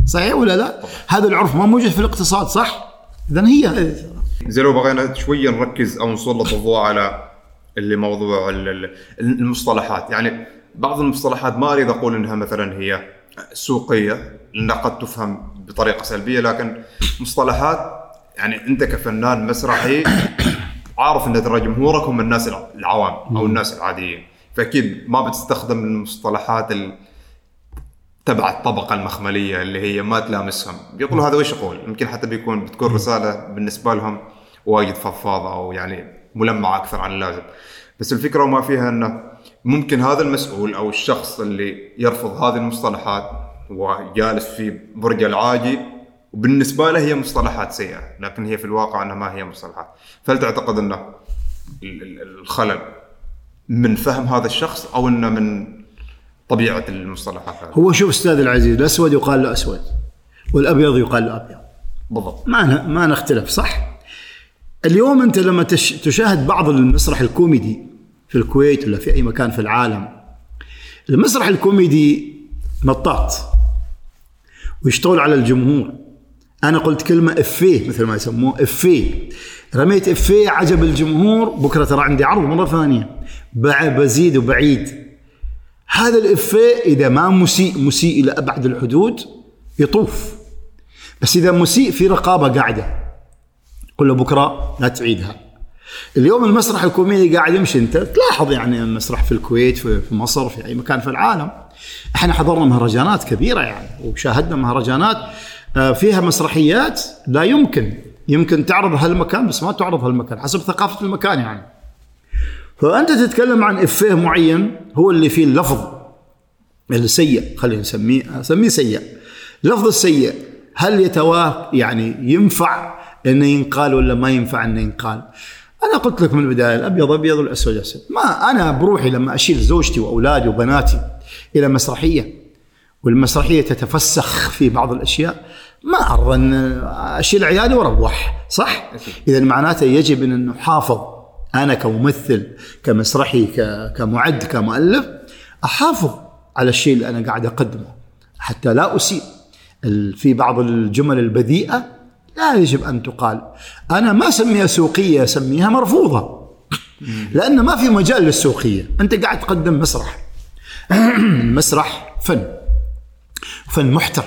A: صحيح ولا لا؟ هذا العرف ما موجود في الاقتصاد صح؟ إذا هي. هذه
D: لو بغينا شوية نركز أو نسلط الضوء على اللي موضوع ال- ال- المصطلحات. يعني بعض المصطلحات ما أريد أقول إنها مثلا هي سوقية لانها قد تفهم بطريقة سلبية لكن مصطلحات يعني انت كفنان مسرحي عارف ان ترى جمهورك هم الناس الع- العوام أو الناس العاديين. فاكيد ما بتستخدم المصطلحات ال... تبع الطبقة المخملية اللي هي ما تلامسهم. بيقولوا هذا وش يقول؟ يمكن حتى بيكون بتكون رسالة بالنسبة لهم وايد فضفاضة أو يعني ملمعة أكثر عن اللازم. بس الفكرة وما فيها أنه ممكن هذا المسؤول أو الشخص اللي يرفض هذه المصطلحات وجالس في برج العاجي وبالنسبة له هي مصطلحات سيئة لكن هي في الواقع أنها ما هي مصطلحات. فهل تعتقد أنه ال- الخلل من فهم هذا الشخص أو إنه من طبيعة المصطلحات هذه؟
A: هو شوف أستاذ العزيز الأسود يقال له أسود والأبيض يقال له أبيض.
D: بالضبط.
A: ما ما نختلف صح؟ اليوم أنت لما تش تشاهد بعض المسرح الكوميدي في الكويت ولا في أي مكان في العالم المسرح الكوميدي مطاط ويشتغل على الجمهور. أنا قلت كلمة إفيه مثل ما يسموه إفيه. رميت إفيه عجب الجمهور بكرة ترى عندي عرض مرة ثانية. بزيد وبعيد. هذا الإفيه إذا ما مسيء مسيء إلى أبعد الحدود يطوف. بس إذا مسيء في رقابة قاعدة. قل له بكرة لا تعيدها. اليوم المسرح الكوميدي قاعد يمشي أنت تلاحظ يعني المسرح في الكويت في مصر في أي مكان في العالم. إحنا حضرنا مهرجانات كبيرة يعني وشاهدنا مهرجانات آه، فيها مسرحيات لا يمكن يمكن تعرض هالمكان بس ما تعرض هالمكان حسب ثقافة المكان يعني. فأنت تتكلم عن إفيه معين هو اللي فيه اللفظ السيء خلينا نسميه اسميه سيء. اللفظ السيء هل يتوا يعني ينفع إنه ينقال ولا ما ينفع إنه ينقال؟ أنا قلت لك من البداية الأبيض أبيض والأسود اسود ما أنا بروحي لما أشيل زوجتي وأولادي وبناتي إلى مسرحية والمسرحية تتفسخ في بعض الأشياء. ما ارضى أن اشيل عيالي وأروح صح؟ اذا معناته يجب أن نحافظ أنا كممثل كمسرحي كمعد كمؤلف أحافظ على الشيء اللي أنا قاعد أقدمه حتى لا أسيء. في بعض الجمل البذيئة لا يجب أن تقال. أنا ما أسميها سوقية أسميها مرفوضة. لأن ما في مجال للسوقية. أنت قاعد تقدم مسرح. <clears throat> المسرح فن فن محترم.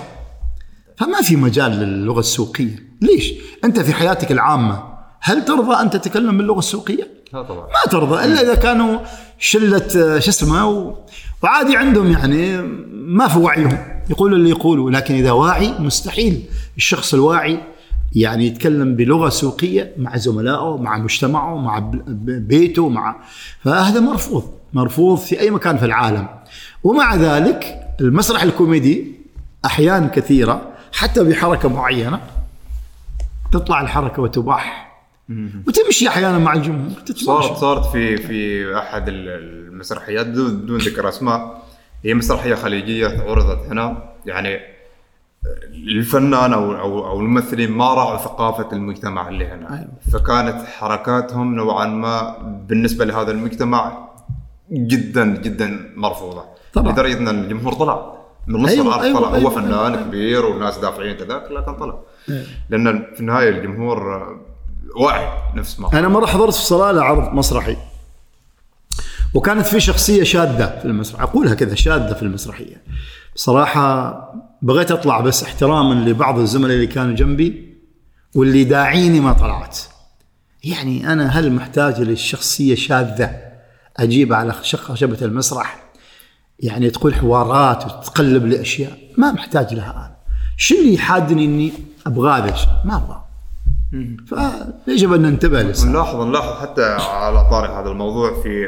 A: فما في مجال للغة السوقية. ليش؟ أنت في حياتك العامة هل ترضى أن تتكلم باللغة السوقية؟
D: لا طبعا.
A: ما ترضى إلا إذا كانوا شلة شو اسمه و- وعادي عندهم يعني ما في وعيهم. يقولوا اللي يقولوا لكن إذا واعي مستحيل. الشخص الواعي يعني يتكلم بلغة سوقية مع زملائه مع مجتمعه مع بيته مع فهذا مرفوض مرفوض في أي مكان في العالم. ومع ذلك المسرح الكوميدي أحيان كثيرة حتى بحركه معينة تطلع الحركة وتباح. وتمشي أحيانا مع الجمهور
D: صارت صارت في في أحد ال- المسرحيات دون ذكر أسماء. هي مسرحية خليجية عرضت هنا. يعني الفنان أو أو أو الممثلين ما راعوا ثقافة المجتمع اللي هنا.
A: أيوة.
D: فكانت حركاتهم نوعا ما بالنسبة لهذا المجتمع جدا جدا مرفوضة.
A: طبعاً.
D: لدرجة أن الجمهور طلع. من نص
A: أيوة،
D: الأرض
A: أيوة،
D: طلع. هو
A: أيوة،
D: فنان
A: أيوة.
D: كبير والناس دافعين كذاك لكن طلع. لأن في النهاية الجمهور واعي نفس ما
A: أنا مرة حضرت في صلاله عرض مسرحي. وكانت في شخصية شاذة في المسرح. أقولها كذا شاذة في المسرحية. بصراحه بغيت أطلع بس احتراما لبعض الزملاء اللي كانوا جنبي واللي داعيني ما طلعت. يعني أنا هل محتاج للشخصية شاذة أجيب على خش- خشبة المسرح؟ يعني تقول حوارات وتقلب لأشياء. ما محتاج لها أنا. شو اللي يحادني إني أبغى هذا الشيء؟ ما أبغى فيجب أن ننتبه لسه
D: نلاحظ نلاحظ حتى على طاري هذا الموضوع في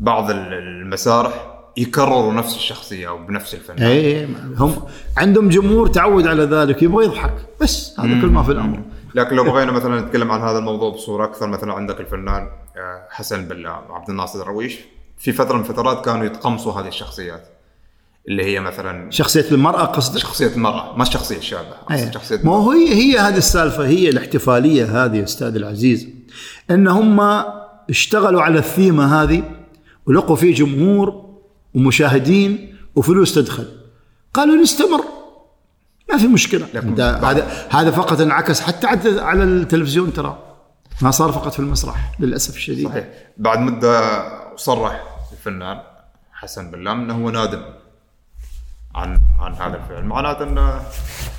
D: بعض ال- المسارح. يكرروا نفس الشخصية أو بنفس الفنان
A: اي هم عندهم جمهور تعود على ذلك يبغى يضحك بس هذا كل ما في الأمر.
D: لكن لو بغينا مثلا نتكلم عن هذا الموضوع بصورة أكثر مثلا عندك الفنان آه، حسن بلام عبد الناصر الرويش في فترة من الفترات كانوا يتقمصوا هذه الشخصيات اللي هي مثلا
A: شخصية المرأة قصدك؟
D: شخصية المراه ما الشخصيه الشابه
A: أيه.
D: شخصية
A: ما هو هي هي هذه السالفة هي الاحتفالية هذه أستاذ العزيز. إن هم اشتغلوا على الثيمة هذه ولقوا فيه جمهور ومشاهدين وفلوس تدخل. قالوا نستمر. ما في مشكلة. هذا هذا فقط انعكس حتى على التلفزيون ترى. ما صار فقط في المسرح للأسف الشديد.
D: صحيح. بعد مدة صرح الفنان حسن بلام إنه هو نادم عن عن هذا الفعل. معناته إنه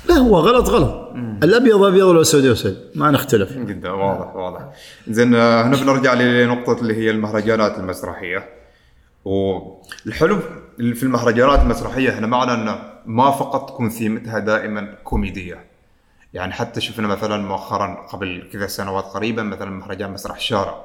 A: لا هو غلط غلط. الأبيض أبيض والاسود أسود ما نختلف.
D: جدا واضح واضح. زين آه، هنا بنرجع لنقطة اللي هي المهرجانات المسرحية. والحلو في المهرجانات المسرحية هنا معنى إنه ما فقط تكون ثيمتها دائما كوميدية. يعني حتى شفنا مثلا مؤخرا قبل كذا سنوات قريبا مثلا مهرجان مسرح الشارع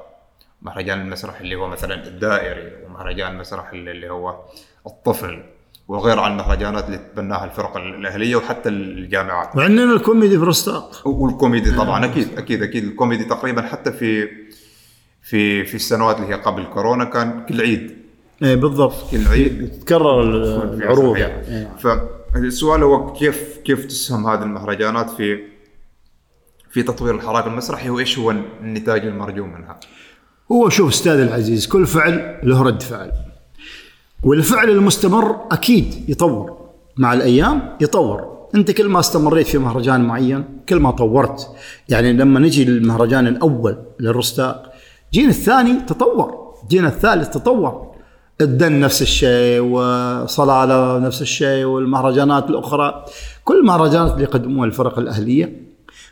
D: مهرجان المسرح اللي هو مثلا الدائري ومهرجان المسرح اللي هو الطفل وغير عن المهرجانات اللي تبناها الفرق الأهلية وحتى الجامعات.
A: وعندنا الكوميدي في رستاق
D: والكوميدي طبعا أكيد أكيد أكيد. الكوميدي تقريبا حتى في في في السنوات اللي هي قبل كورونا كان كل عيد.
A: اي بالضبط.
D: كل عيد
A: تتكرر العروض. يعني.
D: فالسؤال هو كيف كيف تسهم هذه المهرجانات في في تطوير الحراك المسرحي؟ وإيش هو النتاج المرجو منها؟
A: هو شوف أستاذ العزيز كل فعل له رد فعل. والفعل المستمر أكيد يطور. مع الأيام يطور. أنت كل ما استمريت في مهرجان معين كل ما طورت. يعني لما نجي للمهرجان الأول للرستاق جينا الثاني تطور. جينا الثالث تطور. الدن نفس الشيء وصلاله نفس الشيء والمهرجانات الأخرى. كل المهرجانات اللي يقدموها الفرق الأهلية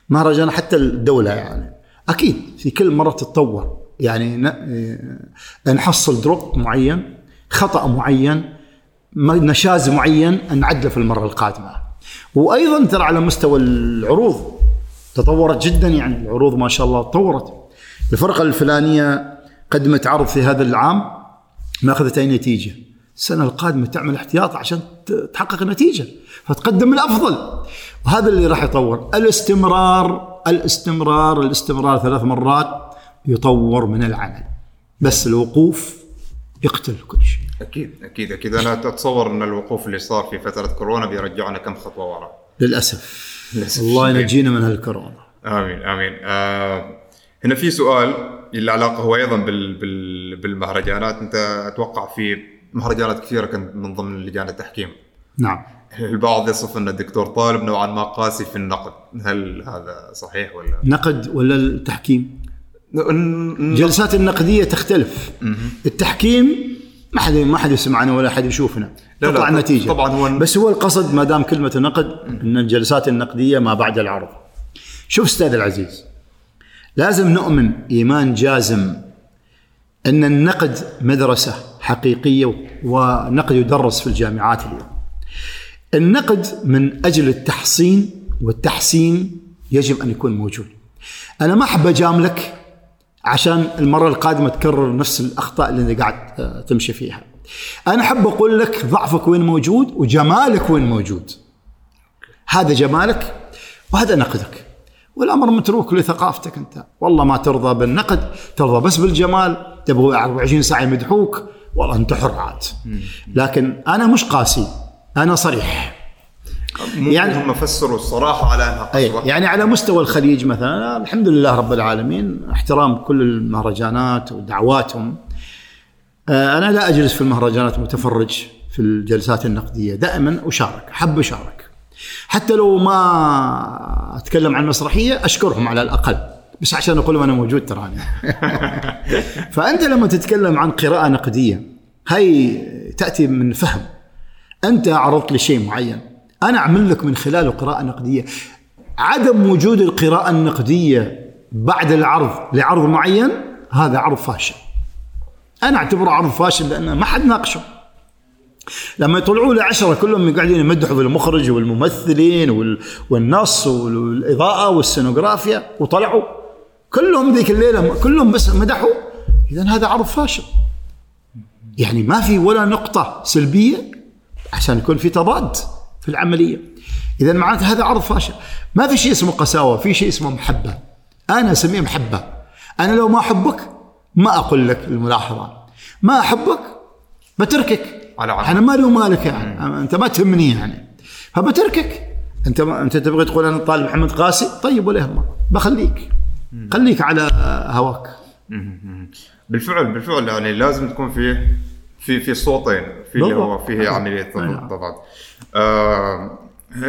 A: مهرجان حتى الدولة يعني. أكيد في كل مرة تتطور. يعني ن- نحصل دروب معين خطأ معين نشاز معين نعدله في المرة القادمة. وأيضا ترى على مستوى العروض تطورت جدا يعني. العروض ما شاء الله تطورت. الفرقه الفلانية قدمت عرض في هذا العام ما اخذت أي نتيجة؟ السنة القادمة تعمل احتياط عشان تحقق نتيجة فتقدم الأفضل. وهذا اللي راح يطور. الاستمرار الاستمرار الاستمرار ثلاث مرات يطور من العمل. بس الوقوف يقتل كل شيء.
D: أكيد أكيد أكيد. أنا أتصور إن الوقوف اللي صار في فترة كورونا بيرجعنا كم خطوة ورا.
A: للأسف.
D: للأسف.
A: الله. ينجينا من هالكورونا.
D: آمين آمين. آه هنا في سؤال. اللي علاقه هو أيضا بال بال بالمهرجانات. أنت أتوقع في مهرجانات كثيرة كنت من ضمن لجان التحكيم.
A: نعم.
D: البعض يصف أن الدكتور طالب نوعا ما قاسي في النقد. هل هذا صحيح ولا؟
A: نقد ولا التحكيم؟ الجلسات النقدية تختلف. التحكيم ما حد ما حد يسمعنا ولا حد يشوفنا.
D: لا،
A: تطلع
D: ط-
A: النتيجة.
D: طبعاً هو-
A: بس هو القصد ما دام كلمة نقد إن الجلسات النقدية ما بعد العرض. شوف أستاذ العزيز. لازم نؤمن إيمان جازم أن النقد مدرسة حقيقية ونقد يدرس في الجامعات اليوم. النقد من أجل التحصين والتحسين يجب أن يكون موجود. أنا ما أحب أجاملك عشان المرة القادمة تكرر نفس الأخطاء اللي أنت قاعد آه، تمشي فيها. أنا أحب أقول لك ضعفك وين موجود وجمالك وين موجود. هذا جمالك وهذا نقدك. والأمر متروك لثقافتك أنت. والله ما ترضى بالنقد ترضى بس بالجمال. تبغى 24 ساعة يمدحوك والله أنت حر عاد. لكن أنا مش قاسي أنا صريح.
D: ممكن
A: يعني-
D: هم فسروا الصراحة على
A: أنها
D: قسوه
A: يعني على مستوى الخليج مثلا الحمد لله رب العالمين احترام كل المهرجانات ودعواتهم. آه، أنا لا أجلس في المهرجانات متفرج في الجلسات النقدية. دائما أشارك أحب أشارك. حتى لو ما أتكلم عن مسرحية أشكرهم على الأقل. بس عشان أقول أنا موجود تراني <laughs> فأنت لما تتكلم عن قراءة نقدية هي تأتي من فهم. أنت عرضت لي شيء معين. أنا أعمل لك من خلاله قراءة نقدية. عدم وجود القراءة النقدية بعد العرض لعرض معين هذا عرض فاشل. أنا أعتبره عرض فاشل لأنه ما حد ناقشه. لما يطلعوا لي عشرة كلهم قاعدين يمدحوا في المخرج والممثلين وال- والنص والإضاءة والسينوغرافيا وطلعوا. كلهم ذيك الليلة كلهم بس مدحوا. اذا هذا عرض فاشل. يعني ما في ولا نقطة سلبية عشان يكون في تضاد في العملية. إذا معناته هذا عرض فاشل. ما في شيء اسمه قساوة في شيء اسمه محبة. أنا أسميه محبة. أنا لو ما أحبك ما أقول لك الملاحظة. ما أحبك بتركك.
D: على عقل.
A: أنا مالي ومالك يعني. أنت ما تهمني يعني. فبتركك. أنت ما أنت تبغى تقول أنا طالب محمد قاسي؟ طيب ولا يهمك. بخليك. خليك على هواك.
D: بالفعل بالفعل يعني لازم تكون في في في صوتين. في اللي هو. فيه عملية آه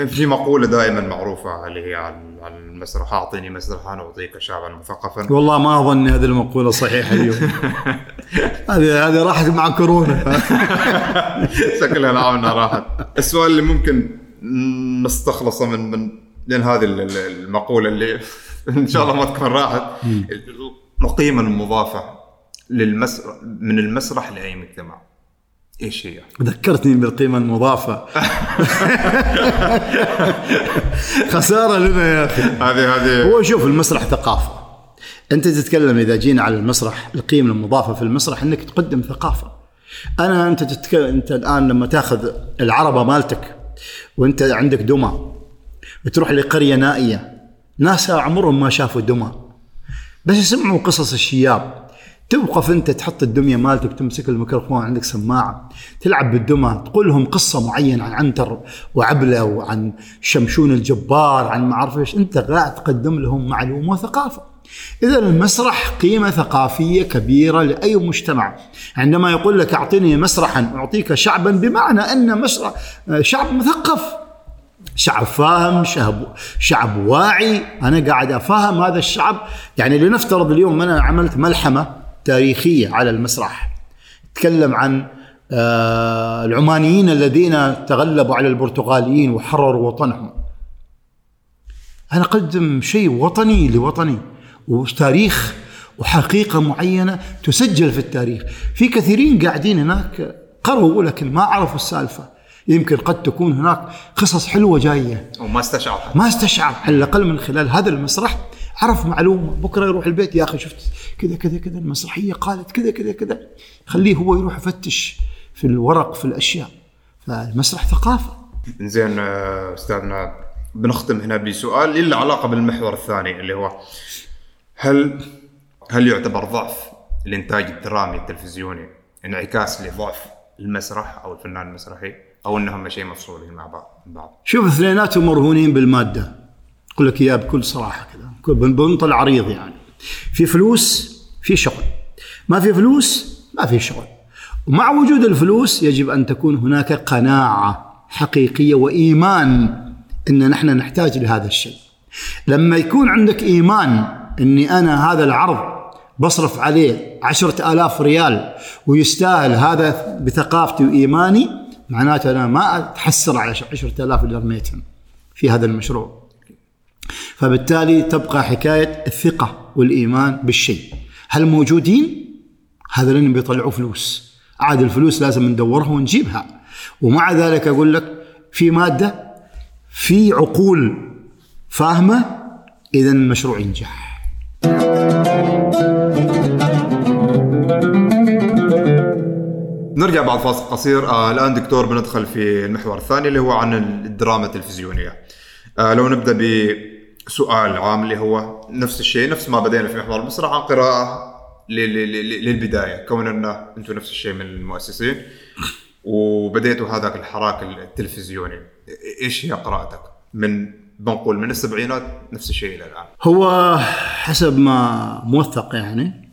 D: في مقولة دائما معروفة اللي هي على المسرح أعطيني مسرحا أعطيك شعبا مثقفا.
A: والله ما أظن هذه المقولة صحيحة اليوم. <laughs> هذه هذه راحت مع كورونا. <laughs>
D: شكلها العونة راحت. السؤال اللي ممكن نستخلصه من من من هذه ال- ال- المقولة اللي إن شاء الله ما تكون راحت. القيمة المضافة للمسرح من المسرح لأي مجتمع. إيش هي؟
A: ذكرتني بالقيمة المضافة. <laughs> خسارة لنا يا أخي.
D: هذه هذه
A: هو شوف المسرح ثقافة. أنت تتكلم إذا جينا على المسرح القيمة المضافة في المسرح أنك تقدم ثقافة. أنا أنت تتكلم أنت الآن لما تأخذ العربة مالتك وأنت عندك دمى وتروح لقرية نائية ناس عمرهم ما شافوا دمى بس يسمعوا قصص الشياب. توقف انت تحط الدمية مالتك تمسك الميكروفون عندك سماعة تلعب بالدمى تقول لهم قصة معينة عن عنتر وعبلة وعن شمشون الجبار عن ما أعرف إيش. أنت قاعد تقدم لهم معلومة وثقافة. إذا المسرح قيمة ثقافية كبيرة لأي مجتمع. عندما يقول لك أعطني مسرحا أعطيك شعبا بمعنى أن مسرح شعب مثقف. شعب فاهم شعب شعب واعي. أنا قاعد أفهم هذا الشعب. يعني لنفترض اليوم أنا عملت ملحمة. تاريخيه على المسرح. تكلم عن آه، العمانيين الذين تغلبوا على البرتغاليين وحرروا وطنهم. أنا أقدم شيء وطني لوطني وتاريخ وحقيقة معينة تسجل في التاريخ. في كثيرين قاعدين هناك قروا لكن ما عرفوا السالفة. يمكن قد تكون هناك قصص حلوة جاية.
D: وما استشعر.
A: ما استشعر على الأقل من خلال هذا المسرح عرف معلومة بكرة يروح البيت يا أخي شفت كذا كذا كذا المسرحية قالت كذا كذا كذا. خليه هو يروح يفتش في الورق في الأشياء. فالمسرح ثقافة.
D: زين آه، أستاذنا بنختم هنا بسؤال له علاقة بالمحور الثاني اللي هو هل هل يعتبر ضعف الإنتاج الدرامي التلفزيوني انعكاس لضعف المسرح أو الفنان المسرحي؟ أو إنهم شيء مفصولين مع بعض
A: شوف اثنيناتهم مرهونين بالمادة. أقول لك اياها بكل صراحة كذا. بنطل عريض يعني. في فلوس في شغل. ما في فلوس ما في شغل. ومع وجود الفلوس يجب أن تكون هناك قناعة حقيقية وإيمان إن نحن نحتاج لهذا الشيء. لما يكون عندك إيمان إني أنا هذا العرض بصرف عليه عشرة آلاف ريال ويستاهل هذا بثقافتي وإيماني معناته أنا ما أتحسر على عشرة آلاف اللي رميتهم في هذا المشروع. فبالتالي تبقى حكاية الثقة والإيمان بالشيء. هل موجودين؟ هذا لن بيطلعوا فلوس. عاد الفلوس لازم ندورها ونجيبها. ومع ذلك أقول لك في مادة في عقول فاهمة إذا المشروع ينجح.
D: نرجع بعد فاصل قصير. آه الآن دكتور بندخل في المحور الثاني اللي هو عن الدراما التلفزيونية. آه لو نبدأ بسؤال عام اللي هو نفس الشيء نفس ما بدينا في محور المسرح عن قراءة للبداية. كون إن أنتم نفس الشيء من المؤسسين وبديتوا هذاك الحراك التلفزيوني إيش هي قراءتك؟ من بنقول من السبعينات نفس الشيء إلى الآن.
A: هو حسب ما موثق يعني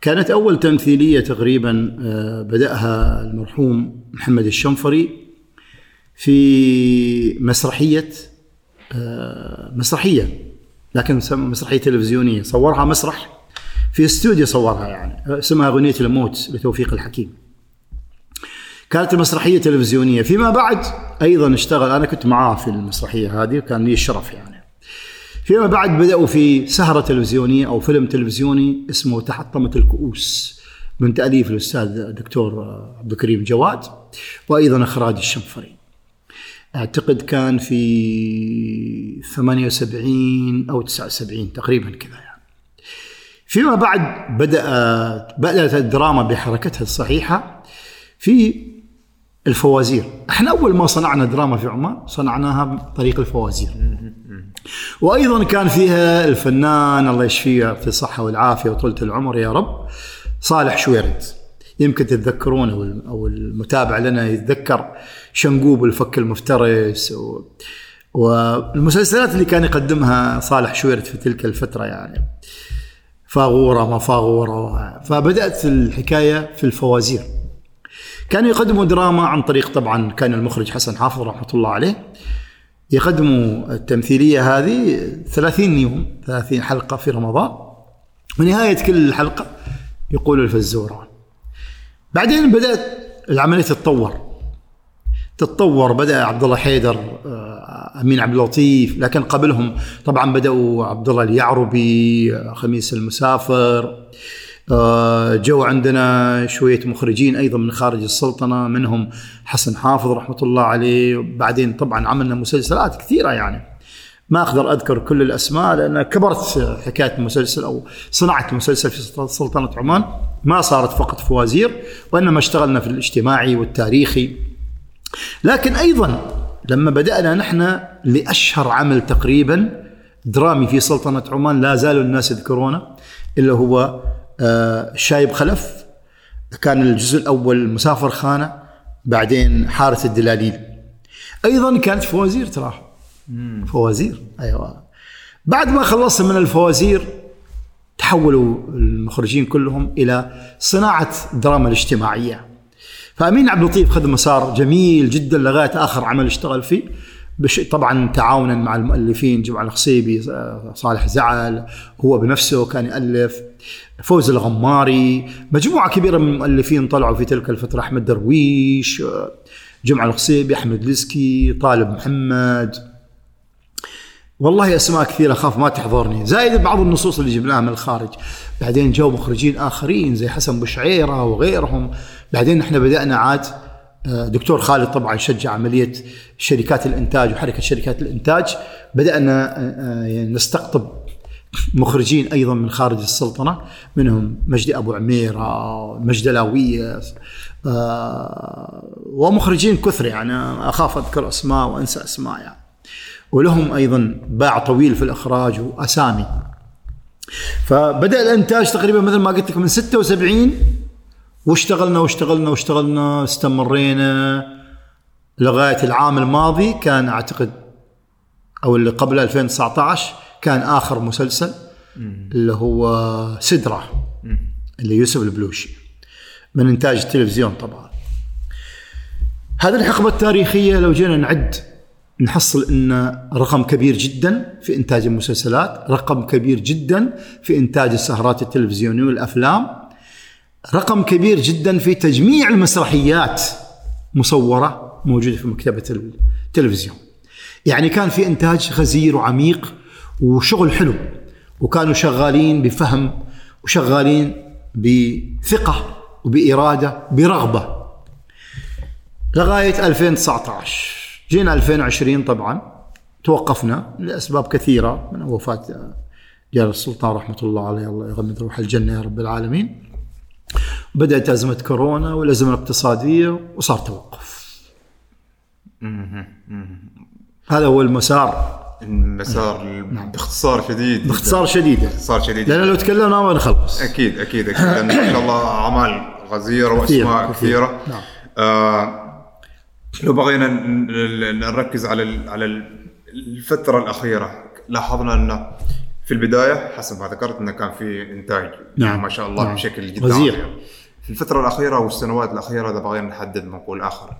A: كانت أول تمثيلية تقريبا آه، بدأها المرحوم محمد الشنفري في مسرحية آه، مسرحية. لكن مسرحية تلفزيونية. صورها مسرح. في استوديو صورها يعني. آه، اسمها أغنية الموت لتوفيق الحكيم. كانت المسرحية تلفزيونية. فيما بعد أيضا اشتغل. أنا كنت معاه في المسرحية هذه وكان لي الشرف يعني. فيما بعد بدأوا في سهرة تلفزيونية أو فيلم تلفزيوني اسمه تحطمت الكؤوس من تأليف الأستاذ الدكتور عبد الكريم جواد. وأيضا إخراج الشنفري أعتقد كان في 78 أو 79 تقريبا كذا يعني. فيما بعد بدأ بدأت الدراما بحركتها الصحيحة في الفوازير. إحنا أول ما صنعنا دراما في عمان صنعناها بطريق الفوازير. وأيضا كان فيها الفنان الله يشفيه في الصحة والعافية وطولة العمر يا رب صالح شويرد. يمكن الم- أو المتابع لنا يتذكر شنقوب الفك المفترس و... والمسلسلات اللي كان يقدمها صالح شويرد في تلك الفترة يعني. فاغورة ما فاغورة. فبدأت الحكاية في الفوازير. كانوا يقدموا دراما عن طريق طبعا كان المخرج حسن حافظ رحمة الله عليه. يقدموا التمثيلية هذه 30 يوم 30 حلقة في رمضان. ونهاية كل حلقة يقول الفزوران بعدين بدأت العملية تتطور. تتطور بدأ عبد الله حيدر آه، أمين عبد اللطيف لكن قبلهم طبعا بدأوا عبد الله اليعربي آه، خميس المسافر آه، جو عندنا شوية مخرجين أيضا من خارج السلطنة منهم حسن حافظ رحمة الله عليه. بعدين طبعا عملنا مسلسلات كثيرة يعني. ما أقدر أذكر كل الأسماء لأن كبرت حكاية مسلسل أو صنعت مسلسل في سلطنة عمان. ما صارت فقط فوازير وإنما اشتغلنا في الاجتماعي والتاريخي. لكن أيضا لما بدأنا نحن لأشهر عمل تقريبا درامي في سلطنة عمان لا زالوا الناس يذكرونه اللي هو آه، شايب خلف. كان الجزء الأول مسافر خانة بعدين حاره الدلاليل. أيضا كانت فوازير تراه فوازير. أيوه. بعد ما خلصنا من الفوازير تحولوا المخرجين كلهم إلى صناعة الدراما الاجتماعية. فأمين عبد اللطيف خذ مسار جميل جدا لغاية آخر عمل اشتغل فيه. بش طبعا تعاونا مع المؤلفين جمع الخصيبي صالح زعل هو بنفسه كان يالف فوز الغماري. مجموعة كبيرة من المؤلفين طلعوا في تلك الفترة أحمد درويش جمع الخصيبي أحمد لسكي طالب محمد. والله أسماء كثيره أخاف ما تحضرني. زائد بعض النصوص اللي جبناها من الخارج. بعدين جو مخرجين آخرين زي حسن بشعيرة وغيرهم. بعدين إحنا بدأنا عاد آه، دكتور خالد طبعا شجع عملية شركات الإنتاج وحركة شركات الإنتاج. بدأنا آه، آه، نستقطب مخرجين أيضا من خارج السلطنة منهم مجدي أبو عميرة مجدي لاوية آه، ومخرجين كثر يعني. أخاف أذكر أسماء وأنسى أسماء يعني. ولهم أيضا باع طويل في الإخراج وأسامي. فبدأ الإنتاج تقريبا مثل ما قلت لك من 76 واشتغلنا واشتغلنا واشتغلنا استمرينا لغاية العام الماضي. كان أعتقد أو اللي قبل 2019 كان آخر مسلسل اللي هو سدرة اللي يوسف البلوشي من إنتاج التلفزيون طبعا. هذه الحقبة التاريخية لو جينا نعد نحصل إن رقم كبير جدا في إنتاج المسلسلات، رقم كبير جدا في إنتاج السهرات التلفزيونية والأفلام، رقم كبير جدا في تجميع المسرحيات مصورة موجودة في مكتبة التلفزيون. يعني كان في إنتاج غزير وعميق وشغل حلو وكانوا شغالين بفهم وشغالين بثقة وبإرادة برغبة. لغاية 2019 جينا 2020 طبعا توقفنا لأسباب كثيرة من وفاة جلال السلطان رحمة الله عليه الله يغمد روح الجنة يا رب العالمين. بدأت أزمة كورونا والأزمة الاقتصادية وصار توقف. هذا هو المسار.
D: المسار باختصار شديد.
A: باختصار شديد
D: باختصار شديد.
A: لأن لو تكلمنا ما نخلص.
D: أكيد أكيد أكيد. لأن ما شاء الله أعمال غزيرة وأسماء
A: كثير.
D: كثيرة.
A: نعم.
D: آه لو بغينا نركز على على ال- الفترة الأخيرة؟ لاحظنا أن في البداية حسب ما ذكرت أنه كان في إنتاج.
A: نعم.
D: ما شاء الله
A: نعم.
D: بشكل جدا. عظيم. في الفترة الأخيرة والسنوات الأخيرة إذا بغينا نحدد نقول آخر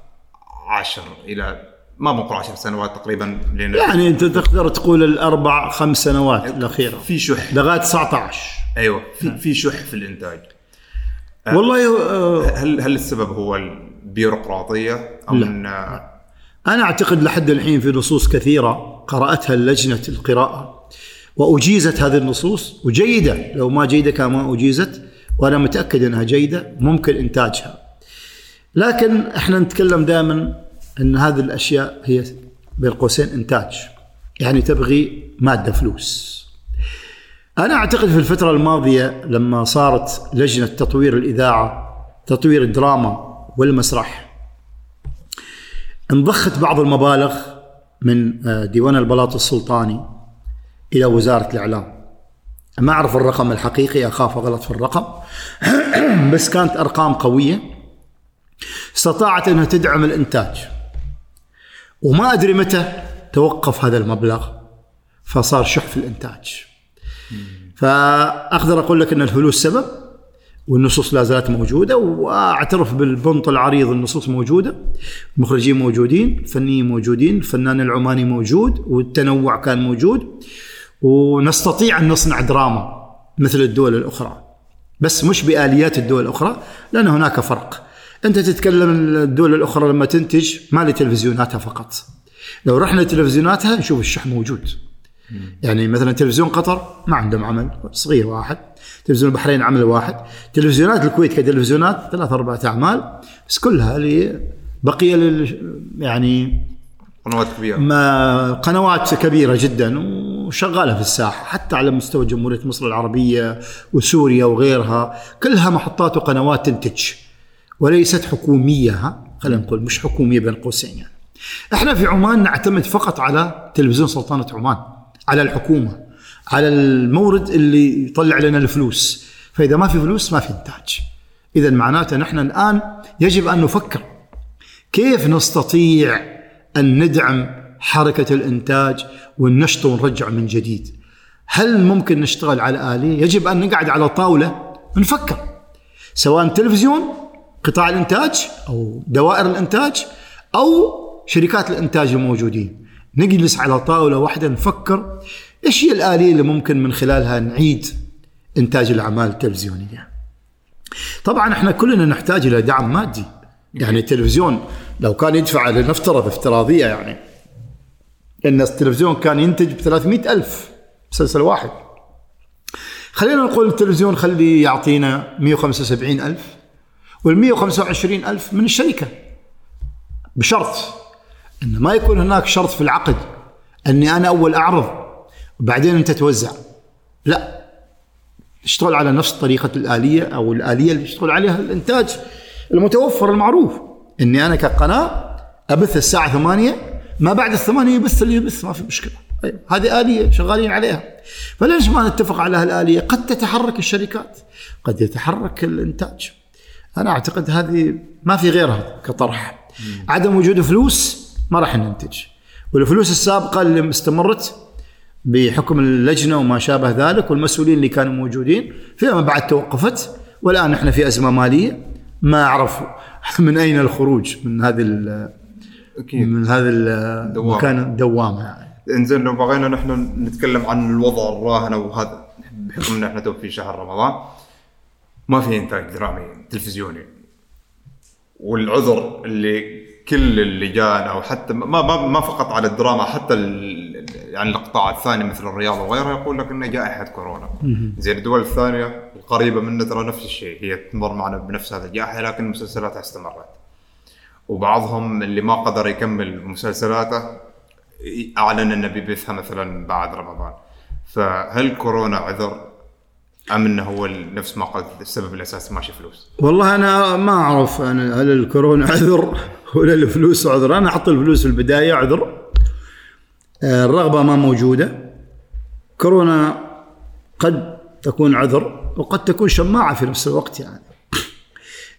D: عشر إلى ما بنقول عشر سنوات تقريبا لأن
A: يعني أنت تقدر تقول الأربع خمس سنوات الأخيرة.
D: في شح.
A: لغاية 19
D: أيوه. في في شح في الإنتاج.
A: والله آه،
D: هل هل السبب هو البيروقراطية؟ ام
A: لا.
D: ان
A: أنا أعتقد لحد الحين في نصوص كثيرة قرأتها لجنة القراءة وأجيزت هذه النصوص وجيدة لو ما جيدة كان ما أجيزت وأنا متأكد أنها جيدة ممكن إنتاجها لكن إحنا نتكلم دائما أن هذه الأشياء هي بين قوسين إنتاج يعني تبغي مادة فلوس أنا أعتقد في الفترة الماضية لما صارت لجنة تطوير الإذاعة تطوير الدراما والمسرح انضخت بعض المبالغ من آه، ديوان البلاط السلطاني إلى وزارة الإعلام. ما أعرف الرقم الحقيقي أخاف أغلط في الرقم. <clears throat> بس كانت أرقام قوية. استطاعت إنها تدعم الإنتاج. وما أدري متى توقف هذا المبلغ فصار شح في الإنتاج. فأقدر أقول لك إن الفلوس سبب. والنصوص لا زالت موجودة وأعترف بالبنط العريض النصوص موجودة. المخرجين موجودين الفنيين موجودين الفنان العماني موجود والتنوع كان موجود. ونستطيع أن نصنع دراما مثل الدول الأخرى. بس مش بآليات الدول الأخرى لأن هناك فرق. أنت تتكلم الدول الأخرى لما تنتج ما لتلفزيوناتها فقط. لو رحنا لتلفزيوناتها نشوف الشح موجود. يعني مثلا تلفزيون قطر ما عندهم عمل صغير واحد. تلفزيون البحرين عمل واحد. تلفزيونات الكويت كتلفزيونات ثلاث أربع أعمال بس كلها لي بقية لل يعني
D: قنوات كبيرة.
A: ما قنوات كبيرة جدا وشغالة في الساحة حتى على مستوى جمهورية مصر العربية وسوريا وغيرها كلها محطات وقنوات تنتج. وليست حكومية ها؟ خلينا نقول مش حكومية بين قوسين يعني. إحنا في عمان نعتمد فقط على تلفزيون سلطنة عمان. على الحكومة على المورد اللي يطلع لنا الفلوس. فإذا ما في فلوس ما في إنتاج. اذا معناته نحن الآن يجب أن نفكر كيف نستطيع أن ندعم حركة الإنتاج والنشط ونرجع من جديد. هل ممكن نشتغل على آلية؟ يجب أن نقعد على طاولة ونفكر. سواء تلفزيون قطاع الإنتاج أو دوائر الإنتاج أو شركات الإنتاج الموجودين. نجلس على طاولة واحدة نفكر إيش هي الآلية اللي ممكن من خلالها نعيد إنتاج الأعمال التلفزيونية. طبعا إحنا كلنا نحتاج إلى دعم مادي. يعني التلفزيون لو كان يدفع لنفترض افتراضية يعني إن التلفزيون كان ينتج ب 300 ألف مسلسل واحد. خلينا نقول التلفزيون خلي يعطينا 175 ألف وال 125 ألف من الشركة بشرط أن ما يكون هناك شرط في العقد أني أنا أول أعرض وبعدين أنت توزع. لا. اشتغل على نفس طريقة الآلية أو الآلية اللي يشتغل عليها الإنتاج المتوفر المعروف. أني أنا كقناة أبث الساعة 8 ما بعد الثمانية يبث اللي يبث ما في مشكلة. أيوة. هذه آلية شغالين عليها. فليش ما نتفق على هالآلية. قد تتحرك الشركات قد يتحرك الإنتاج. أنا أعتقد هذه ما في غيرها كطرح. عدم وجود فلوس ما راح ننتج. والفلوس السابقة اللي استمرت بحكم اللجنة وما شابه ذلك والمسؤولين اللي كانوا موجودين فيما بعد توقفت. والآن نحن في أزمة مالية. ما أعرف <laughs> من أين الخروج من هذه
D: أكيد
A: من هذا المكان الدوامه يعني.
D: إنزين لو بغينا نحن نتكلم عن الوضع الراهن وهذا بحكم إن إحنا تو في شهر رمضان ما في إنتاج درامي تلفزيوني. والعذر اللي كل اللجان أو حتى ما ما, ما فقط على الدراما حتى يعني القطاع الثاني مثل الرياضه وغيرها يقول لك إنه جائحه كورونا. زين الدول الثانية القريبة منا ترى نفس الشيء هي تمر معنا بنفس هذا الجائحة لكن مسلسلاتها استمرت. وبعضهم اللي ما قدر يكمل مسلسلاته أعلن انه بيبثها مثلا بعد رمضان. فهل كورونا عذر؟ أم إنه هو نفس ما قلت السبب الاساسي ماشي فلوس؟
A: والله أنا ما أعرف أنا هل الكورونا <laughs> عذر ولا الفلوس عذر؟ أنا أحط الفلوس في البداية عذر. آه، الرغبة ما موجودة. كورونا قد تكون عذر وقد تكون شماعة في نفس الوقت يعني.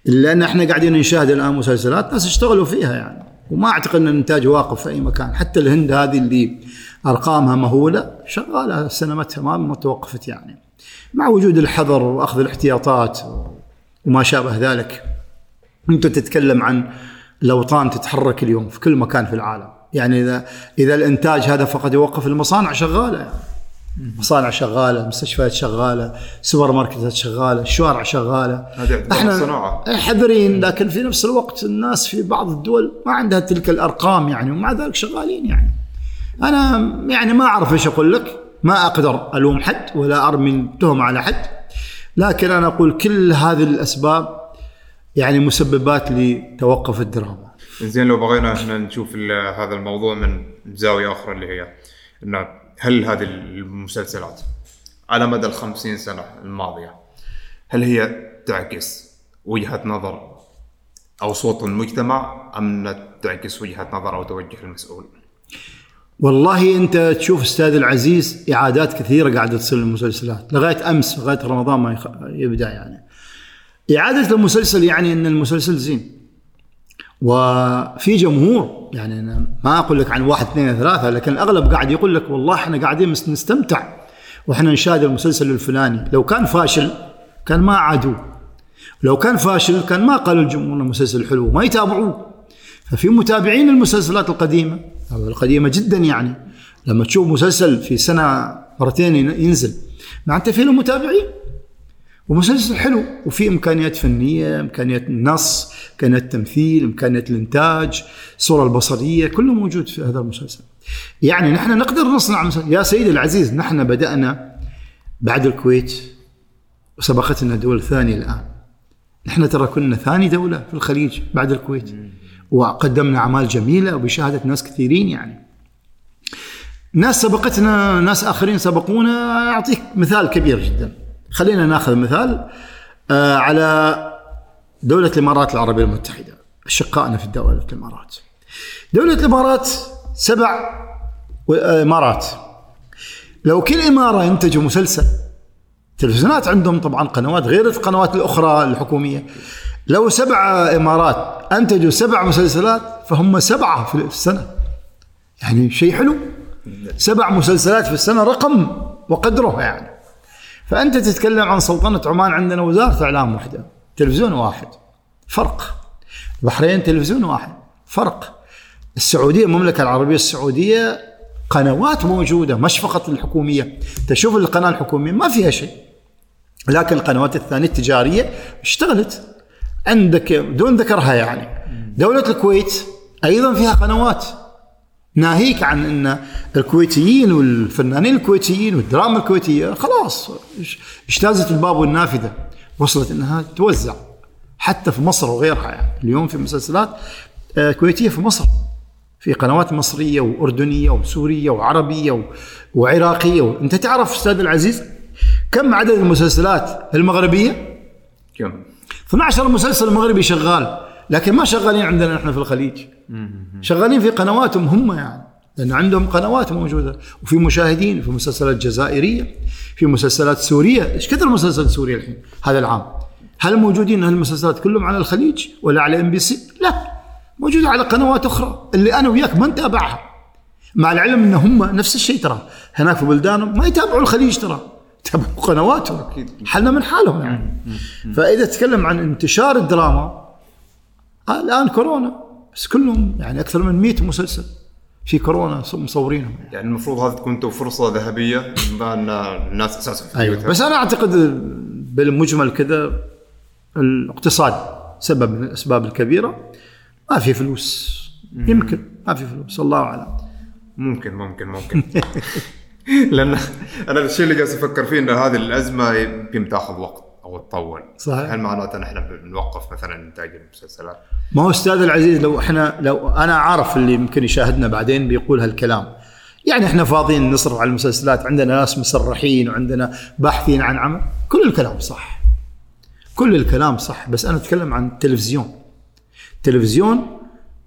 A: لأن إحنا قاعدين نشاهد الآن مسلسلات ناس اشتغلوا فيها يعني. وما أعتقد أن الإنتاج واقف في أي مكان. حتى الهند هذه اللي أرقامها مهولة شغالة سينمتها ما ما توقفت يعني. مع وجود الحذر وأخذ الاحتياطات وما شابه ذلك أنت تتكلم عن الاوطان تتحرك اليوم في كل مكان في العالم. يعني إذا إذا الإنتاج هذا فقد يوقف المصانع شغالة. يعني مصانع شغالة مستشفيات شغالة سوبر ماركتات شغالة الشوارع شغالة.
D: هذه يعتبر صناعة.
A: حذرين لكن في نفس الوقت الناس في بعض الدول ما عندها تلك الأرقام يعني ومع ذلك شغالين يعني. أنا يعني ما أعرف إيش أقول لك. ما أقدر ألوم حد ولا أرمي التهم على حد لكن أنا أقول كل هذه الأسباب يعني مسببات لتوقف الدراما
D: زين لو بغينا إحنا نشوف هذا الموضوع من زاوية أخرى اللي هي إنه هل هذه المسلسلات على مدى الخمسين سنة الماضية هل هي تعكس وجهة نظر أو صوت المجتمع أنها تعكس وجهة نظر أو توجه المسؤول؟
A: والله انت تشوف أستاذ العزيز إعادات كثيرة قاعدة تصير للمسلسلات لغاية أمس لغاية رمضان ما يخ... يبدأ يعني. إعادة المسلسل يعني إن المسلسل زين. وفي جمهور يعني أنا ما أقول لك عن واحد اثنين ثلاثة لكن الأغلب قاعد يقول لك والله إحنا قاعدين نستمتع وإحنا نشاهد المسلسل الفلاني. لو كان فاشل كان ما عادوه. لو كان فاشل كان ما قالوا الجمهور المسلسل حلو ما يتابعوه. ففي متابعين المسلسلات القديمة القديمة جدا يعني. لما تشوف مسلسل في سنة مرتين ين- ينزل. معناته في له متابعين ومسلسل حلو. وفي إمكانيات فنية إمكانيات النص إمكانيات التمثيل إمكانيات الإنتاج الصورة البصرية كله موجود في هذا المسلسل. يعني نحن نقدر نصنع مسلسل. يا سيدي العزيز نحن بدأنا بعد الكويت وسبقتنا دول ثانية الآن. نحن ترى كنا ثاني دولة في الخليج بعد الكويت. وقدمنا أعمال جميلة وبشهادة ناس كثيرين يعني. ناس سبقتنا ناس آخرين سبقونا أعطيك مثال كبير جدا. خلينا ناخذ مثال آه على دولة الإمارات العربية المتحدة أشقائنا في دوله الإمارات. دولة الإمارات سبع آه، إمارات. لو كل إمارة ينتجوا مسلسل تلفزيونات عندهم طبعا قنوات غير القنوات الأخرى الحكومية. لو سبع إمارات أنتجوا سبع مسلسلات فهم سبعة في السنة. يعني شيء حلو. سبع مسلسلات في السنة رقم وقدره يعني. فأنت تتكلم عن سلطنة عمان عندنا وزارة إعلام واحدة تلفزيون واحد. فرق. البحرين تلفزيون واحد. فرق. السعودية المملكة العربية السعودية قنوات موجودة مش فقط الحكومية. تشوف القناة الحكومية ما فيها شيء. لكن القنوات الثانية التجارية اشتغلت. عندك دون ذكرها يعني. دولة الكويت أيضا فيها قنوات. ناهيك عن إن الكويتيين والفنانين الكويتيين والدراما الكويتية خلاص اجتازت الباب والنافذة. وصلت إنها توزع. حتى في مصر وغيرها يعني. اليوم في مسلسلات آه، كويتية في مصر. في قنوات مصرية وأردنية وسورية وعربية و- وعراقية و... أنت تعرف أستاذ العزيز كم عدد المسلسلات المغربية؟
D: كم؟
A: 12 مسلسل مغربي شغال لكن ما شغالين عندنا نحن في الخليج. شغالين في قنواتهم هم يعني لأن عندهم قنوات موجودة. وفي مشاهدين في مسلسلات جزائرية في مسلسلات سورية. إيش كثر مسلسل سوريا الحين هذا العام؟ هل موجودين هالمسلسلات كلهم على الخليج ولا على إم بي سي؟ لا موجودة على قنوات أخرى. اللي أنا وياك ما نتابعها. مع العلم إن هم نفس الشيء ترى. هناك في بلدانهم ما يتابعوا الخليج ترى. يتابعوا قنواتهم حالنا من حالهم يعني. فإذا تتكلم عن انتشار الدراما آه، الآن كورونا. بس كلهم يعني أكثر من 100 مسلسل في كورونا مصورينهم يعني.
D: يعني المفروض هذه تكون تو فرصة ذهبية بما ان الناس أساسا في بيوتها.
A: بس أنا أعتقد بالمجمل كذا الاقتصاد سبب من الأسباب الكبيرة. ما في فلوس. يمكن. ما في فلوس. الله أعلم.
D: ممكن ممكن ممكن. <laughs> <laughs> لأن أنا الشيء اللي جالس أفكر فيه ان هذه الأزمة يمكن تاخذ وقت أو تطول.
A: صحيح.
D: هل معناته ان إحنا بنوقف مثلا انتاج المسلسلات؟
A: ما هو أستاذ العزيز لو إحنا لو أنا عارف اللي يمكن يشاهدنا بعدين بيقول هالكلام. يعني إحنا فاضيين نصرف على المسلسلات عندنا ناس مسرحين وعندنا باحثين عن عمل. كل الكلام صح. كل الكلام صح بس أنا أتكلم عن التلفزيون التلفزيون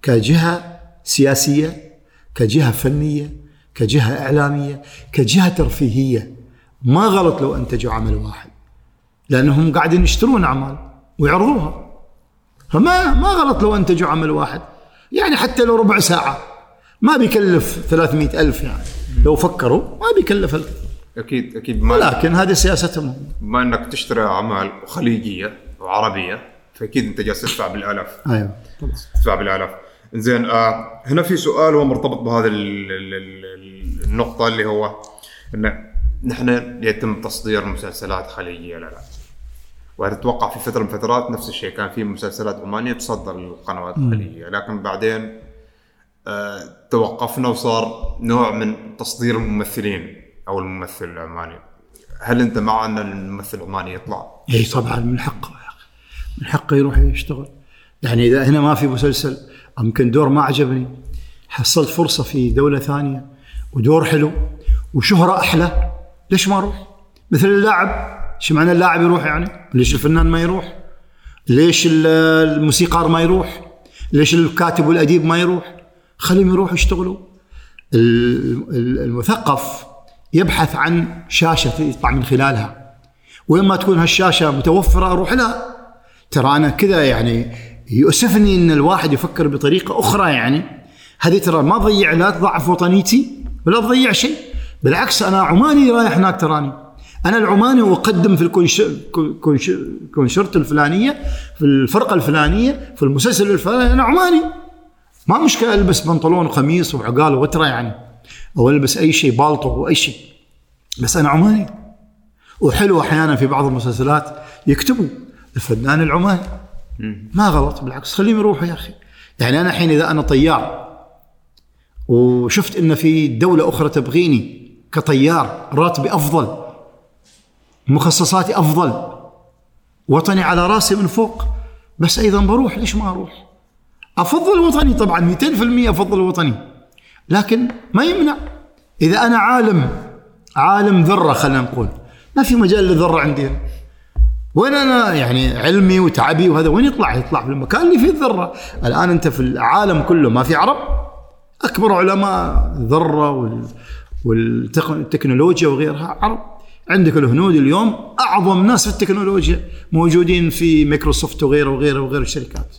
A: كجهة سياسية كجهة فنية كجهة إعلامية كجهة ترفيهية. ما غلط لو أنتجوا عمل واحد لأنهم قاعدين يشترون أعمال ويعرضوها. فما ما غلط لو أنتجوا عمل واحد. يعني حتى لو ربع ساعة. ما بيكلف 300 ألف يعني. لو فكروا ما بيكلف الكثير
D: أكيد أكيد ما
A: ولكن هذه سياستهم. هم.
D: بما إنك تشتري اعمال خليجية وعربيه فأكيد أنت جالس تدفع بالآلاف.
A: أيوه.
D: تدفع بالآلاف. زين آه هنا في سؤال هو مرتبط بهذه ال- ال- ال- النقطة اللي هو إن نحن يتم تصدير مسلسلات خليجية لا لا. وتتوقع في فترة من الفترات نفس الشيء كان في مسلسلات عمانيه تصدر للقنوات الخليجية. لكن بعدين آه توقفنا وصار نوع من تصدير الممثلين أو الممثل العماني هل أنت مع أن الممثل العماني يطلع؟
A: إي طبعا من حقه من حقه يروح يشتغل. يعني إذا هنا ما في مسلسل يمكن دور ما عجبني. حصلت فرصة في دولة ثانية ودور حلو وشهرة أحلى. ليش ما أروح؟ مثل اللاعب. شو معنى اللاعب يروح يعني؟ ليش الفنان ما يروح؟ ليش ال- الموسيقار ما يروح؟ ليش الكاتب والأديب ما يروح؟ خليهم يروحوا يشتغلوا. ال- ال- المثقف يبحث عن شاشة يطلع من خلالها. وين ما تكون هالشاشة متوفرة أروح لها. ترى أنا كذا يعني يؤسفني إن الواحد يفكر بطريقة أخرى يعني. هذه ترى ما تضيع لا تضعف وطنيتي ولا تضيع شيء بالعكس أنا عماني رايح هناك تراني. أنا العماني واقدم في الكونش... كونش... كونشرت الفلانية في الفرقة الفلانية في المسلسل الفلاني أنا عماني. ما مشكلة ألبس بنطلون وقميص وعقال وترى يعني أو ألبس أي شيء بالطو أو أي شيء. بس أنا عماني. وحلو أحيانا في بعض المسلسلات يكتبوا الفنان العماني. ما غلط بالعكس خليهم يروحوا يا أخي. يعني أنا الحين إذا أنا طيار وشفت إن في دولة أخرى تبغيني كطيار راتبي أفضل مخصصاتي أفضل وطني على راسي من فوق بس أيضا بروح ليش ما أروح؟ أفضل وطني طبعا 200% أفضل وطني. لكن ما يمنع. إذا أنا عالم عالم ذرة خلينا نقول. ما في مجال للذره عندي. وين أنا يعني علمي وتعبي وهذا وين يطلع؟ يطلع في المكان اللي فيه الذرة، الآن أنت في العالم كله ما في عرب. أكبر علماء الذرة وال والتكنولوجيا وغيرها عرب. عندك الهنود اليوم أعظم ناس في التكنولوجيا موجودين في مايكروسوفت وغيره وغيره وغيره الشركات.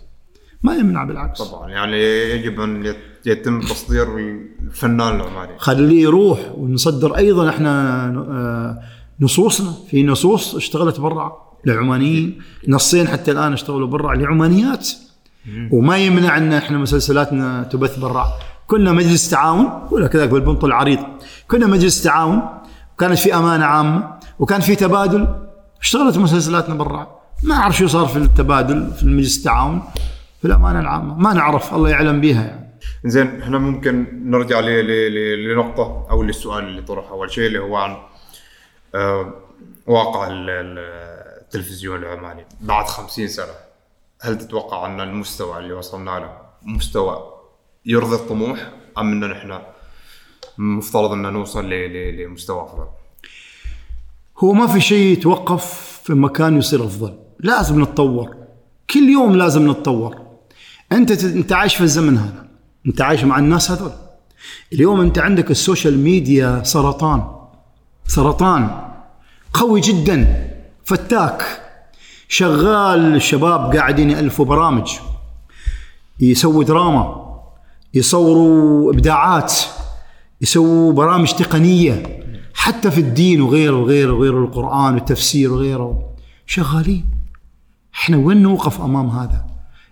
A: ما يمنع بالعكس.
D: طبعا يعني يجب أن يت- يتم تصدير الفنان العماني
A: خليه يروح ونصدر أيضا إحنا آه، نصوصنا. في نصوص اشتغلت برا. للعمانيين نصين حتى الآن اشتغلوا برا لعمانيات وما يمنع أن إحنا مسلسلاتنا تبث برا. كنا مجلس تعاون ولا كذلك بالبنط العريض. كنا مجلس تعاون. وكانت في أمانة عامة. وكان في تبادل. اشتغلت مسلسلاتنا برا. ما أعرف شو صار في التبادل في المجلس التعاون في الأمانة العامة. ما نعرف الله يعلم بها يعني.
D: زين إحنا ممكن نرجع ل- ل- ل- لنقطة أو للسؤال اللي طرح أول شيء اللي هو عن آه، واقع ال- ال- التلفزيون العماني بعد خمسين سنة. هل تتوقع أن المستوى اللي وصلنا له مستوى يرضي الطموح أم أن نحن مفترض أن نوصل لمستوى أفضل؟
A: هو ما في شيء يتوقف في مكان يصير أفضل. لازم نتطور. كل يوم لازم نتطور. أنت أنت عايش في الزمن هذا. أنت عايش مع الناس هذول. اليوم أنت عندك السوشيال ميديا سرطان. سرطان. قوي جدا. فتاك شغال الشباب قاعدين يألفوا برامج يسووا دراما يصوروا إبداعات يسووا برامج تقنية حتى في الدين وغيره وغيره وغيره القرآن والتفسير وغيره. شغالين. إحنا وين نوقف أمام هذا؟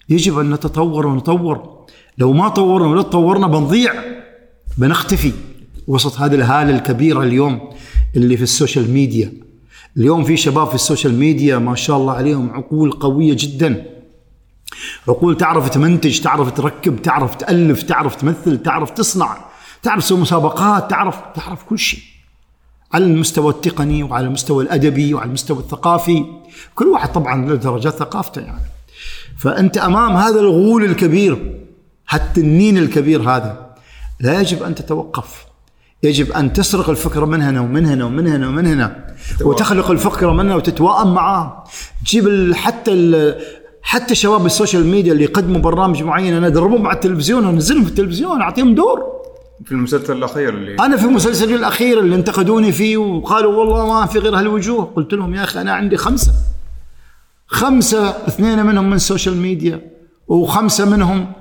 A: يجب أن نتطور ونطور. لو ما طورنا ولا تطورنا بنضيع. بنختفي. وسط هذه الهالة الكبيرة اليوم اللي في السوشيال ميديا. اليوم في شباب في السوشيال ميديا ما شاء الله عليهم عقول قوية جدا. عقول تعرف تمنتج تعرف تركب تعرف تألف تعرف تمثل تعرف تصنع تعرف تسوي مسابقات تعرف تعرف كل شيء. على المستوى التقني وعلى المستوى الأدبي وعلى المستوى الثقافي. كل واحد طبعا له درجات ثقافته يعني. فأنت أمام هذا الغول الكبير هالتنين الكبير هذا لا يجب أن تتوقف. يجب أن تسرق الفكرة من هنا ومن هنا ومن هنا ومن هنا وتخلق الفكرة منها وتتواءم معاه. تجيب ال- حتى ال- حتى شباب السوشيال ميديا اللي يقدموا برامج معين أنا ادربهم على التلفزيون وانزلهم في التلفزيون أعطيهم دور.
D: في المسلسل الأخير اللي
A: أنا في مسلسلي الأخير اللي انتقدوني فيه وقالوا والله ما في غير هالوجوه. قلت لهم يا أخي أنا عندي خمسة. خمسة اثنين منهم من السوشيال ميديا وخمسة منهم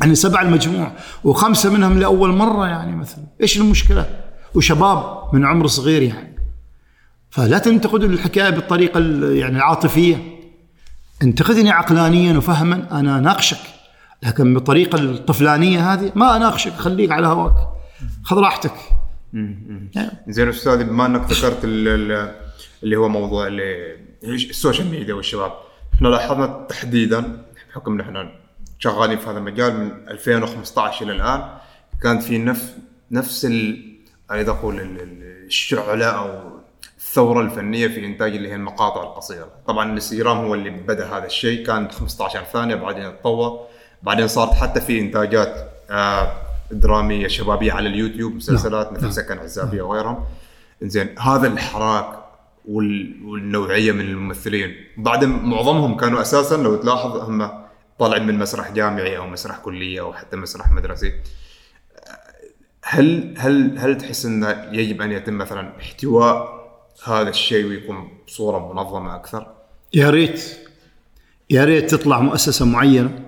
A: يعني سبع المجموع وخمسة منهم لأول مرة يعني مثلا. إيش المشكلة؟ وشباب من عمر صغير يعني. فلا تنتقدوا الحكاية بالطريقة ال- يعني العاطفية. انتقدني عقلانيا وفهما أنا ناقشك. لكن بالطريقة الطفلانية هذه ما أناقشك خليك على هواك. خذ راحتك. يعني
D: زين أستاذ بما أنك ذكرت ال- ال- اللي هو موضوع اللي السوشيال ميديا والشباب إحنا لاحظنا تحديدا بحكم إن إحنا شغالين في هذا المجال من 2015 إلى الآن. كانت في نفس نفس ال اريد أقول ال- ال- الشعلة أو الثورة الفنية في انتاج اللي هي المقاطع القصيرة، طبعا الانستغرام هو اللي بدأ هذا الشيء كان 15 ثانية بعدين تطور. بعدين صارت حتى في إنتاجات آه درامية شبابية على اليوتيوب مسلسلات مثل
A: نعم.
D: سكن عزابية وغيرهم. زين هذا الحراك وال- والنوعية من الممثلين. بعد معظمهم كانوا أساسا لو تلاحظ هم طالعين من مسرح جامعي أو مسرح كلية أو حتى مسرح مدرسي هل هل هل تحس انه يجب أن يتم مثلا احتواء هذا الشيء ويكون بصورة منظمة أكثر؟
A: يا ريت يا ريت تطلع مؤسسة معينة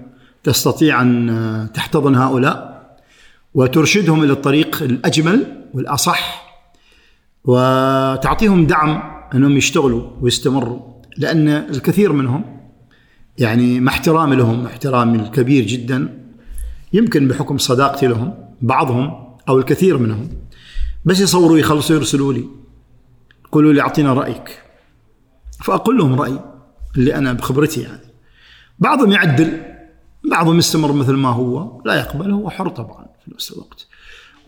A: تستطيع أن تحتضن هؤلاء وترشدهم إلى الطريق الأجمل والأصح وتعطيهم دعم أنهم يشتغلوا ويستمروا لأن الكثير منهم يعني مع احترامي لهم احترامي الكبير جدا. يمكن بحكم صداقتي لهم بعضهم أو الكثير منهم. بس يصوروا يخلصوا يرسلوا لي. يقولوا لي أعطينا رأيك. فأقول لهم رأيي اللي أنا بخبرتي يعني. بعضهم يعدل بعضهم يستمر مثل ما هو. لا يقبل هو حر طبعا في نفس الوقت.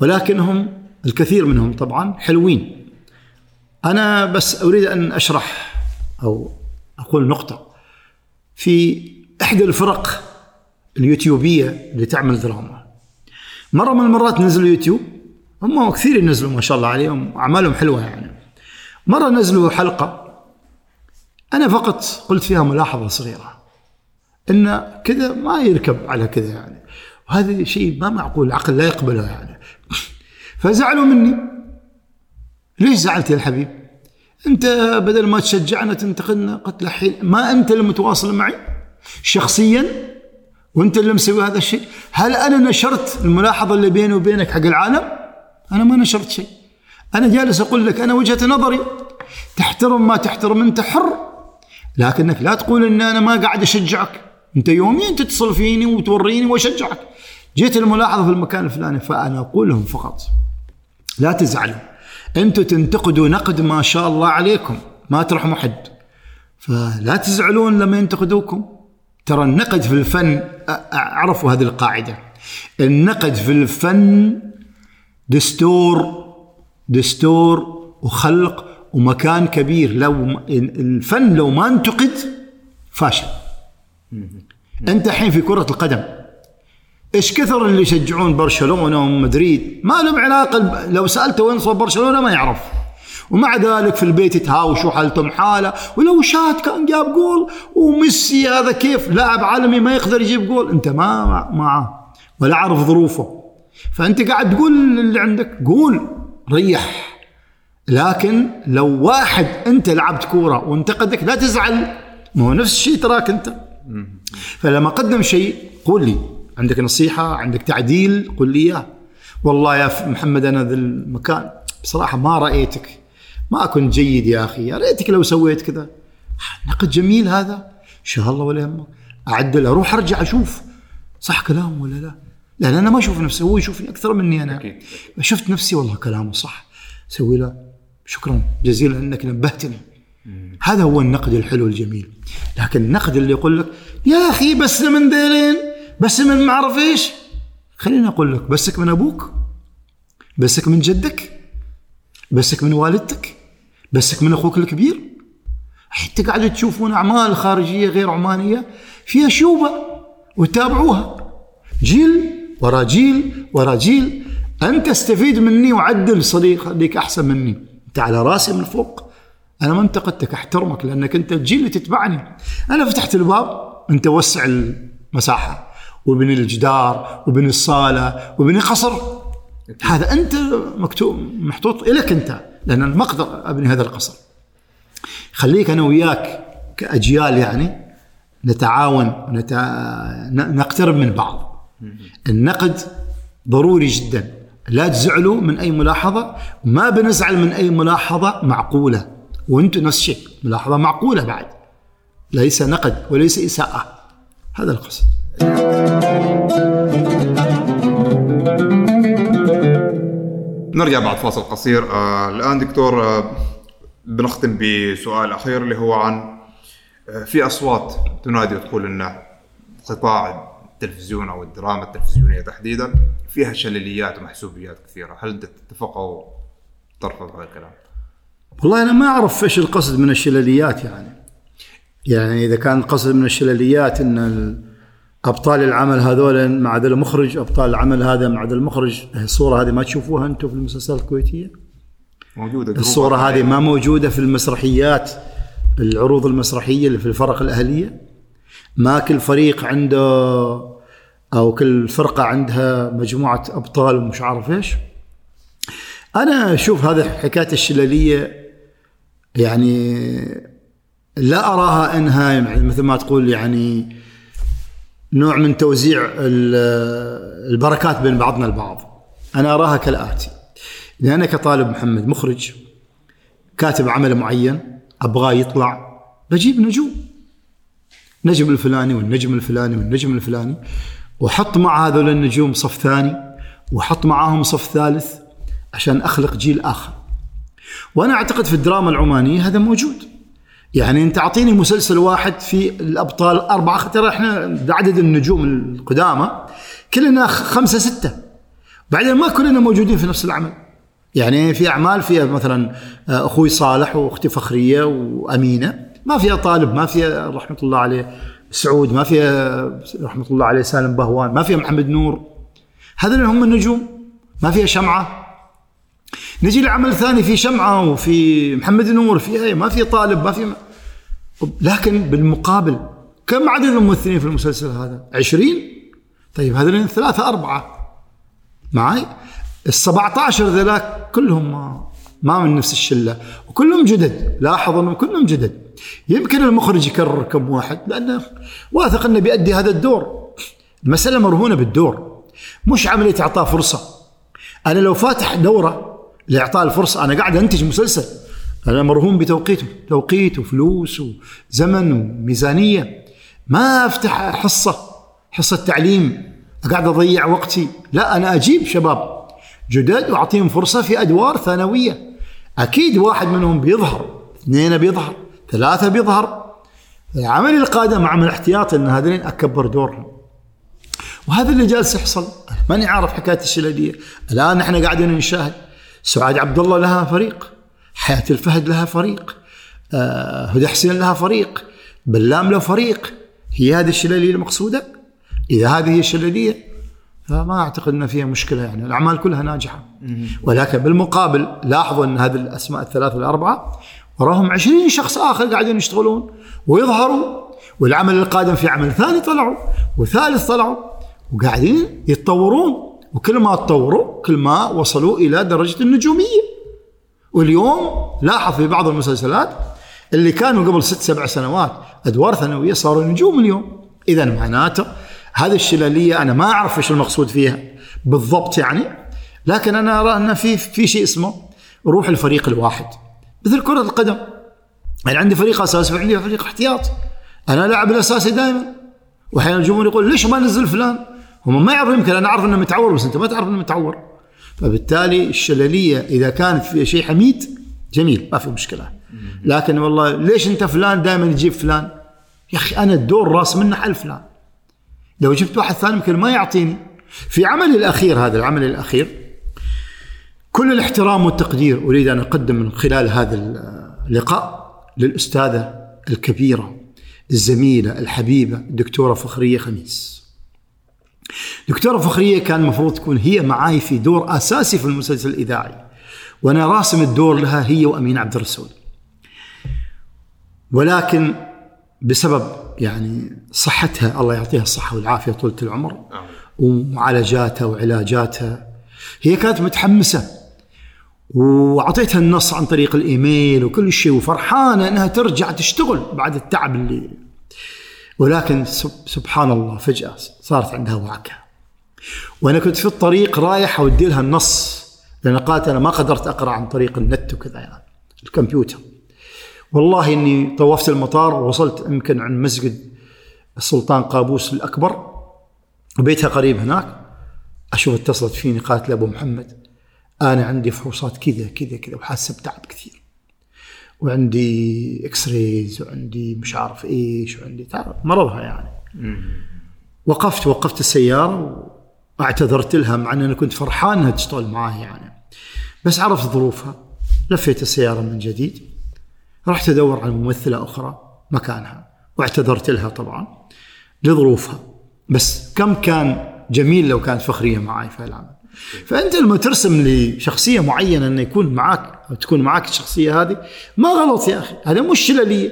A: ولكنهم الكثير منهم طبعا حلوين. أنا بس أريد أن أشرح أو أقول نقطة. في إحدى الفرق اليوتيوبية اللي تعمل دراما. مرة من المرات نزلوا يوتيوب هم كثير ينزلوا ما شاء الله عليهم أعمالهم حلوة يعني. مرة نزلوا حلقة أنا فقط قلت فيها ملاحظة صغيرة إن كذا ما يركب على كذا يعني. وهذا شيء ما معقول العقل لا يقبله يعني. <laughs> فزعلوا مني. ليش زعلت يا الحبيب؟ أنت بدل ما تشجعنا تنتقدنا قلت له حين ما أنت اللي متواصل معي شخصيا وأنت اللي مسوي هذا الشيء. هل أنا نشرت الملاحظة اللي بيني وبينك حق العالم؟ أنا ما نشرت شيء. أنا جالس أقول لك أنا وجهة نظري تحترم ما تحترم أنت حر لكنك لا تقول إن أنا ما قاعد أشجعك. أنت يوميا تتصل فيني وتوريني وأشجعك. جيت الملاحظة في المكان الفلاني فأنا أقول لهم فقط. لا تزعلوا. أنتم تنتقدوا نقد ما شاء الله عليكم. ما ترحموا حد فلا تزعلون لما ينتقدوكم. ترى النقد في الفن اعرفوا هذه القاعدة. النقد في الفن دستور دستور وخلق ومكان كبير. لو الفن لو ما انتقد فاشل. انت الحين في كرة القدم. إيش كثر اللي يشجعون برشلونة ومدريد ما لهم علاقة ب- لو سألته وين صوب برشلونة ما يعرف. ومع ذلك في البيت يتهاوشوا حالتهم حالة. ولو شات كان جاب جول وميسي هذا كيف لاعب عالمي ما يقدر يجيب جول أنت ما مع- معه ولا عارف ظروفه. فأنت قاعد تقول اللي عندك قول ريح. لكن لو واحد أنت لعبت كورة وانتقدك لا تزعل. ما هو نفس الشيء تراك أنت. فلما قدم شيء قول لي. عندك نصيحة عندك تعديل قل لي إياه. والله يا محمد أنا ذا المكان بصراحة ما رأيتك. ما كنت جيد يا أخي. يا ريتك لو سويت كذا. نقد جميل هذا. إن شاء الله ولا يهمك. اعدل أروح أرجع أشوف. صح كلامه ولا لا؟ لأن أنا ما أشوف نفسي. هو يشوفني أكثر مني أنا.
D: أكيد.
A: شفت نفسي والله كلامه صح. سوي له. شكرا. جزيلا إنك نبهتني. هذا هو النقد الحلو الجميل. لكن النقد اللي يقول لك يا أخي بس من ذيلين بس من ما اعرف إيش؟ خليني أقول لك بسك من أبوك بسك من جدك بسك من والدتك بسك من أخوك الكبير. حتى قاعدوا تشوفون أعمال خارجية غير عمانية فيها شوبة وتتابعوها. جيل ورا جيل ورا جيل أنت استفيد مني وعدل صديق أحسن مني. أنت على راسي من فوق. أنا ما انتقدتك أحترمك لأنك أنت الجيل اللي تتبعني. أنا فتحت الباب أنت وسع المساحة. وبني الجدار وبني الصالة وبني قصر. هذا أنت مكتوب محطوط الك أنت لأن أنا ما أقدر أبني هذا القصر. خليك أنا وياك كأجيال يعني نتعاون ونت... ن- نقترب من بعض. النقد ضروري جدا. لا تزعلوا من أي ملاحظة ما بنزعل من أي ملاحظة معقولة. وأنتم نفس الشيء ملاحظة معقولة بعد. ليس نقد وليس إساءة. هذا القصد
D: نرجع بعد فاصل قصير. آه الآن دكتور آه بنختم بسؤال أخير اللي هو عن آه في أصوات تنادي وتقول إن قطاع التلفزيون أو الدراما التلفزيونية تحديدا فيها شلليات ومحسوبيات كثيرة، هل تتفق أو ترفض هذا الكلام؟
A: والله أنا ما أعرف إيش القصد من الشلاليات يعني. يعني إذا كان القصد من الشلاليات إن أبطال العمل هذول مع ذا المخرج أبطال العمل هذا مع ذا المخرج. الصورة هذه ما تشوفوها أنتم في المسلسلات
D: الكويتية؟ موجودة.
A: الصورة هذه. ما موجودة في المسرحيات العروض المسرحية اللي في الفرق الأهلية. ما كل فريق عنده أو كل فرقة عندها مجموعة أبطال ومش عارف إيش. أنا أشوف هذا حكاية الشلالية يعني لا أراها إنها يعني مثل ما تقول يعني نوع من توزيع ال- البركات بين بعضنا البعض. أنا أراها كالآتي. إذا أنا كطالب محمد مخرج كاتب عمل معين أبغاه يطلع بجيب نجوم. نجم الفلاني والنجم الفلاني والنجم الفلاني وحط مع هذول النجوم صف ثاني وحط معاهم صف ثالث عشان أخلق جيل آخر. وأنا أعتقد في الدراما العمانية هذا موجود. يعني انت اعطيني مسلسل واحد في الابطال اربعه ترى إحنا عدد النجوم القدامى كلنا خمسه سته. بعدين ما كلنا موجودين في نفس العمل. يعني في اعمال فيها مثلا آه، أخوي صالح واختي فخريه وامينه. ما فيها طالب ما فيها رحمة الله عليه سعود ما فيها رحمة الله عليه سالم بهوان ما فيها محمد نور. هذول هم النجوم. ما فيها شمعة. نجي لعمل ثاني في شمعة وفي محمد نور في ما في طالب ما في لكن بالمقابل كم عدد الممثلين في المسلسل هذا؟ عشرين؟ طيب هذول ثلاثة أربعة. معي ال 17 ذلاك كلهم ما ما من نفس الشلة. وكلهم جدد لاحظ انهم كلهم جدد. يمكن المخرج يكرر كم واحد لأنه واثق إنه بيأدي هذا الدور. المساله مرهونة بالدور. مش عملية اعطاه فرصة. أنا لو فاتح دورة لإعطاء الفرصة. أنا قاعد أنتج مسلسل. أنا مرهون بتوقيته. توقيت وفلوس وزمن وميزانيه ما أفتح حصة حصة تعليم. قاعد أضيع وقتي. لا أنا أجيب شباب جدد وأعطيهم فرصة في أدوار ثانوية. أكيد واحد منهم بيظهر اثنين بيظهر ثلاثة بيظهر. العمل القادم عمل احتياطي إن هذين أكبر دورهم. وهذا اللي جالس يحصل. ماني عارف حكاية الشلالية. الآن إحنا قاعدين نشاهد. سعاد عبد الله لها فريق حياة الفهد لها فريق آه هدى حسين لها فريق بلام له فريق. هي هذه الشلالية المقصودة؟ إذا هذه هي الشلالية فما أعتقد ان فيها مشكلة يعني الأعمال كلها ناجحة. ولكن بالمقابل لاحظوا إن هذه الأسماء الثلاثة الاربعه وراهم عشرين شخص آخر قاعدين يشتغلون ويظهروا والعمل القادم في عمل ثاني طلعوا وثالث طلعوا وقاعدين يتطورون. وكل ما تطوروا كل ما وصلوا إلى درجة النجومية. واليوم لاحظ في بعض المسلسلات اللي كانوا قبل ست سبع سنوات أدوار ثانوية صاروا نجوم اليوم. اذا معناته هذه الشلالية أنا ما أعرف إيش المقصود فيها بالضبط يعني لكن أنا أرى أن في في شيء اسمه روح الفريق الواحد. مثل كرة القدم. أنا عندي فريق أساسي وعندي فريق احتياط. أنا لاعب الأساسي دائما. واحيانا الجمهور يقول ليش ما نزل فلان؟ هم ما يعرفوا يمكن أنا أعرف إنه متعور بس أنت ما تعرف إنه متعور. فبالتالي الشلالية إذا كانت في شيء حميد جميل ما في مشكلة. لكن والله ليش أنت فلان دائما تجيب فلان؟ يا أخي أنا الدور راس منه حل فلان. لو جبت واحد ثاني يمكن ما يعطيني. في عملي الأخير هذا العمل الأخير كل الاحترام والتقدير أريد أن أقدم من خلال هذا اللقاء للأستاذة الكبيرة الزميلة الحبيبة الدكتورة فخرية خميس. دكتورة فخرية كان المفروض تكون هي معاي في دور أساسي في المسلسل الإذاعي. وأنا راسم الدور لها هي وأمين عبد الرسول. ولكن بسبب يعني صحتها الله يعطيها الصحة والعافية طولة العمر ومعالجاتها وعلاجاتها هي كانت متحمسة وأعطيتها النص عن طريق الإيميل وكل شيء وفرحانة إنها ترجع تشتغل بعد التعب اللي ولكن سبحان الله فجأة صارت عندها وعكه وأنا كنت في الطريق رايح أودي لها النص لأن قالت أنا ما قدرت أقرأ عن طريق النت وكذا يعني الكمبيوتر. والله إني طوفت المطار ووصلت يمكن عند مسجد السلطان قابوس الأكبر. وبيتها قريب هناك. أشوف اتصلت فيني قالت لي أبو محمد أنا عندي فحوصات كذا كذا كذا وحاسه بتعب كثير. وعندي X-rays وعندي مش عارف إيش وعندي تعرف مرضها يعني. وقفت وقفت السيارة واعتذرت لها مع ان أنا كنت فرحان إنها تشتغل معاي يعني. بس عرفت ظروفها لفيت السيارة من جديد رحت أدور على ممثلة أخرى مكانها واعتذرت لها طبعا لظروفها. بس كم كان جميل لو كانت فخرية معي في العمل. فأنت لما ترسم لشخصيه معينة انه يكون معك أو تكون معك الشخصية هذه ما غلط يا أخي هذا مشكله لي.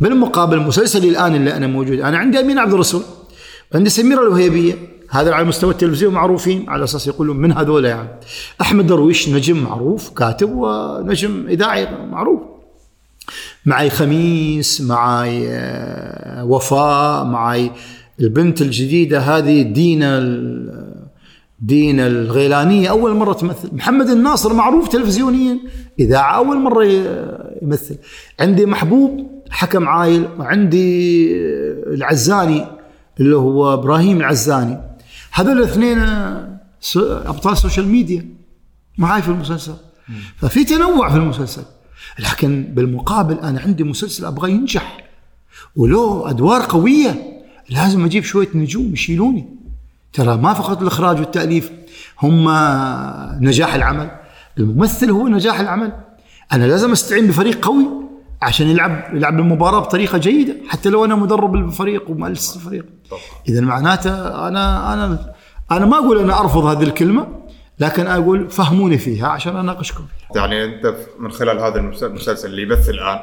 A: بالمقابل مسلسلي الآن اللي أنا موجود أنا عندي أمين عبد الرسول عندي سميرة الوهيبية هذا على مستوى التلفزيون معروفين على أساس يقولون من هذول يعني. أحمد درويش نجم معروف كاتب ونجم إذاعي معروف. معي خميس معي آه، وفاء معي البنت الجديدة هذه دينا دينا الغيلانية. أول مرة تمثل. محمد الناصر معروف تلفزيونيا. اذاعه أول مرة ي- يمثل. عندي محبوب حكم عايل وعندي العزاني اللي هو إبراهيم العزاني. هذول الاثنين آه، سو- أبطال سوشيال ميديا معاي في المسلسل. ففي تنوع في المسلسل. لكن بالمقابل أنا عندي مسلسل أبغى ينجح. وله أدوار قوية لازم أجيب شوية نجوم يشيلوني. ترى ما فقط الإخراج والتأليف هم نجاح العمل. الممثل هو نجاح العمل. أنا لازم أستعين بفريق قوي عشان يلعب يلعب المباراة بطريقة جيدة حتى لو أنا مدرب الفريق ومؤسس الفريق. اذا معناته أنا أنا أنا ما أقول أنا أرفض هذه الكلمة لكن أقول فهموني فيها عشان أناقشكم. فيها
D: يعني أنت من خلال هذا المس- المسلسل اللي يبث الآن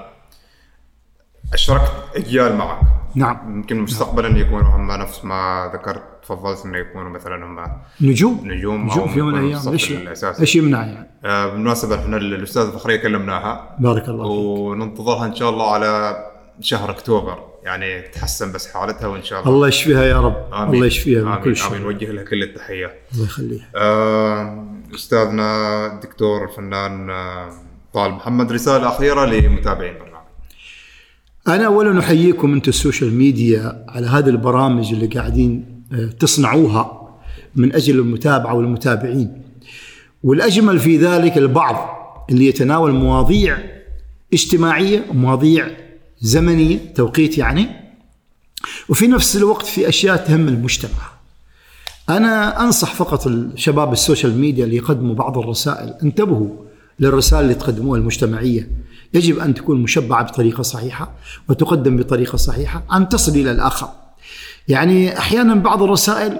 D: اشركت أجيال معك.
A: نعم.
D: يمكن مستقبلا يكونوا هم نفس ما ذكرت تفضلت إنه يكونوا مثلا هم
A: نجوم؟
D: نجوم
A: نجوم في يوم من الأيام
D: الأساسي.
A: إيش يمنع يعني؟
D: آه، بالمناسبة إحنا الأستاذ فخرية كلمناها.
A: بارك الله فيك.
D: وننتظرها إن شاء الله على شهر أكتوبر. يعني تحسن بس حالتها وإن شاء الله.
A: الله يشفيها يا رب.
D: آمين.
A: الله يشفيها من
D: آمين.
A: كل شر.
D: نوجه لها كل التحية.
A: الله يخليها.
D: آه، أستاذنا الدكتور الفنان آه، طال محمد رسالة أخيرة لمتابعين البرنامج
A: أنا اولا أحييكم أنتم السوشيال ميديا على هذه البرامج اللي قاعدين آه، تصنعوها من أجل المتابعة والمتابعين. والأجمل في ذلك البعض اللي يتناول مواضيع اجتماعية ومواضيع زمنية توقيت يعني. وفي نفس الوقت في أشياء تهم المجتمع. أنا أنصح فقط الشباب السوشيال ميديا اللي يقدموا بعض الرسائل. انتبهوا للرسائل اللي تقدموها المجتمعية. يجب أن تكون مشبعة بطريقة صحيحة وتقدم بطريقة صحيحة أن تصل إلى الآخر. يعني أحيانا بعض الرسائل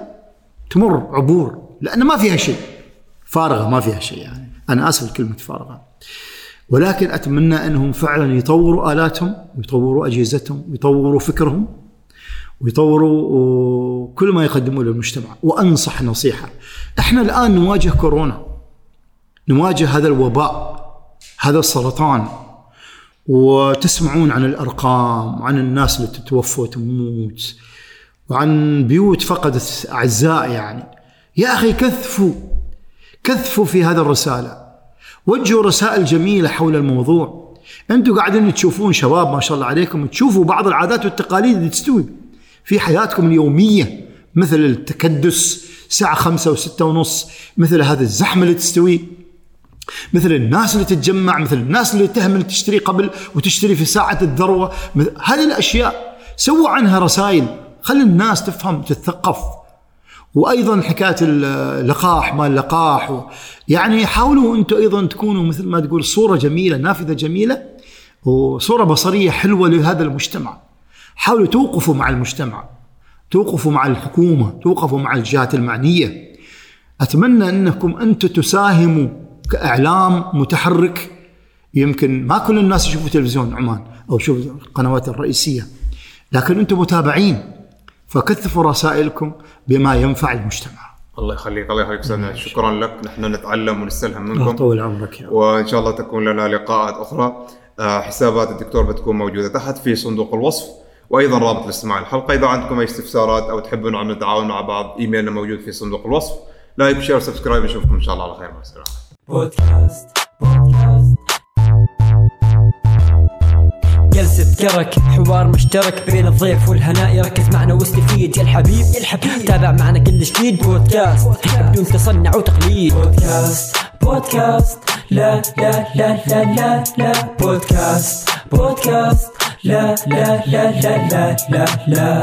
A: تمر عبور لأن ما فيها شيء. فارغة ما فيها شيء يعني. أنا آسف كلمه فارغة. ولكن أتمنى أنهم فعلا يطوروا آلاتهم ويطوروا أجهزتهم ويطوروا فكرهم ويطوروا كل ما يقدموه للمجتمع. وأنصح نصيحة. إحنا الآن نواجه كورونا. نواجه هذا الوباء هذا السرطان. وتسمعون عن الأرقام وعن الناس اللي تتوفى وتموت وعن بيوت فقدت أعزاء يعني. يا أخي كثفوا كثفوا في هذا الرسالة. وجهوا رسائل جميلة حول الموضوع. أنتم قاعدين تشوفون شباب ما شاء الله عليكم تشوفوا بعض العادات والتقاليد اللي تستوي في حياتكم اليومية مثل التكدس الساعة خمسة وستة ونص مثل هذا الزحمة اللي تستوي. مثل الناس اللي تتجمع مثل الناس اللي تهمل تشتري قبل وتشتري في ساعة الذروة. هذه الأشياء سووا عنها رسائل. خلي الناس تفهم تتثقف. وأيضا حكاية اللقاح ما اللقاح. يعني حاولوا أنتم أيضا تكونوا مثل ما تقول صورة جميلة نافذة جميلة وصورة بصرية حلوة لهذا المجتمع. حاولوا توقفوا مع المجتمع توقفوا مع الحكومة توقفوا مع الجهات المعنية. أتمنى أنكم أنتم تساهموا كإعلام متحرك يمكن ما كل الناس يشوفوا تلفزيون عمان أو يشوفوا القنوات الرئيسية لكن أنتم متابعين فكثفوا رسائلكم بما ينفع المجتمع.
D: الله يخليك الله يخليك استاذنا شكرا لك. نحن نتعلم ونستلهم منكم.
A: يطول عمرك يا.
D: وإن شاء الله تكون لنا لقاءات أخرى. آه، حسابات الدكتور بتكون موجودة تحت في صندوق الوصف. وأيضا رابط الاستماع الحلقة. إذا عندكم أي استفسارات أو تحبون أن نتعاون مع بعض إيميلنا موجود في صندوق الوصف. like share subscribe. نشوفكم إن شاء الله على خير. مع السلامة.
B: بودكاست بودكاست. جلسة كرك حوار مشترك بين الضيف والهناء. يركز معنا واستفيد يا الحبيب يا الحبيب. تابع معنا كل جديد بودكاست بدون تصنع وتقليد. بودكاست بودكاست. لا لا لا لا لا لا. بودكاست بودكاست. لا لا لا لا لا لا لا.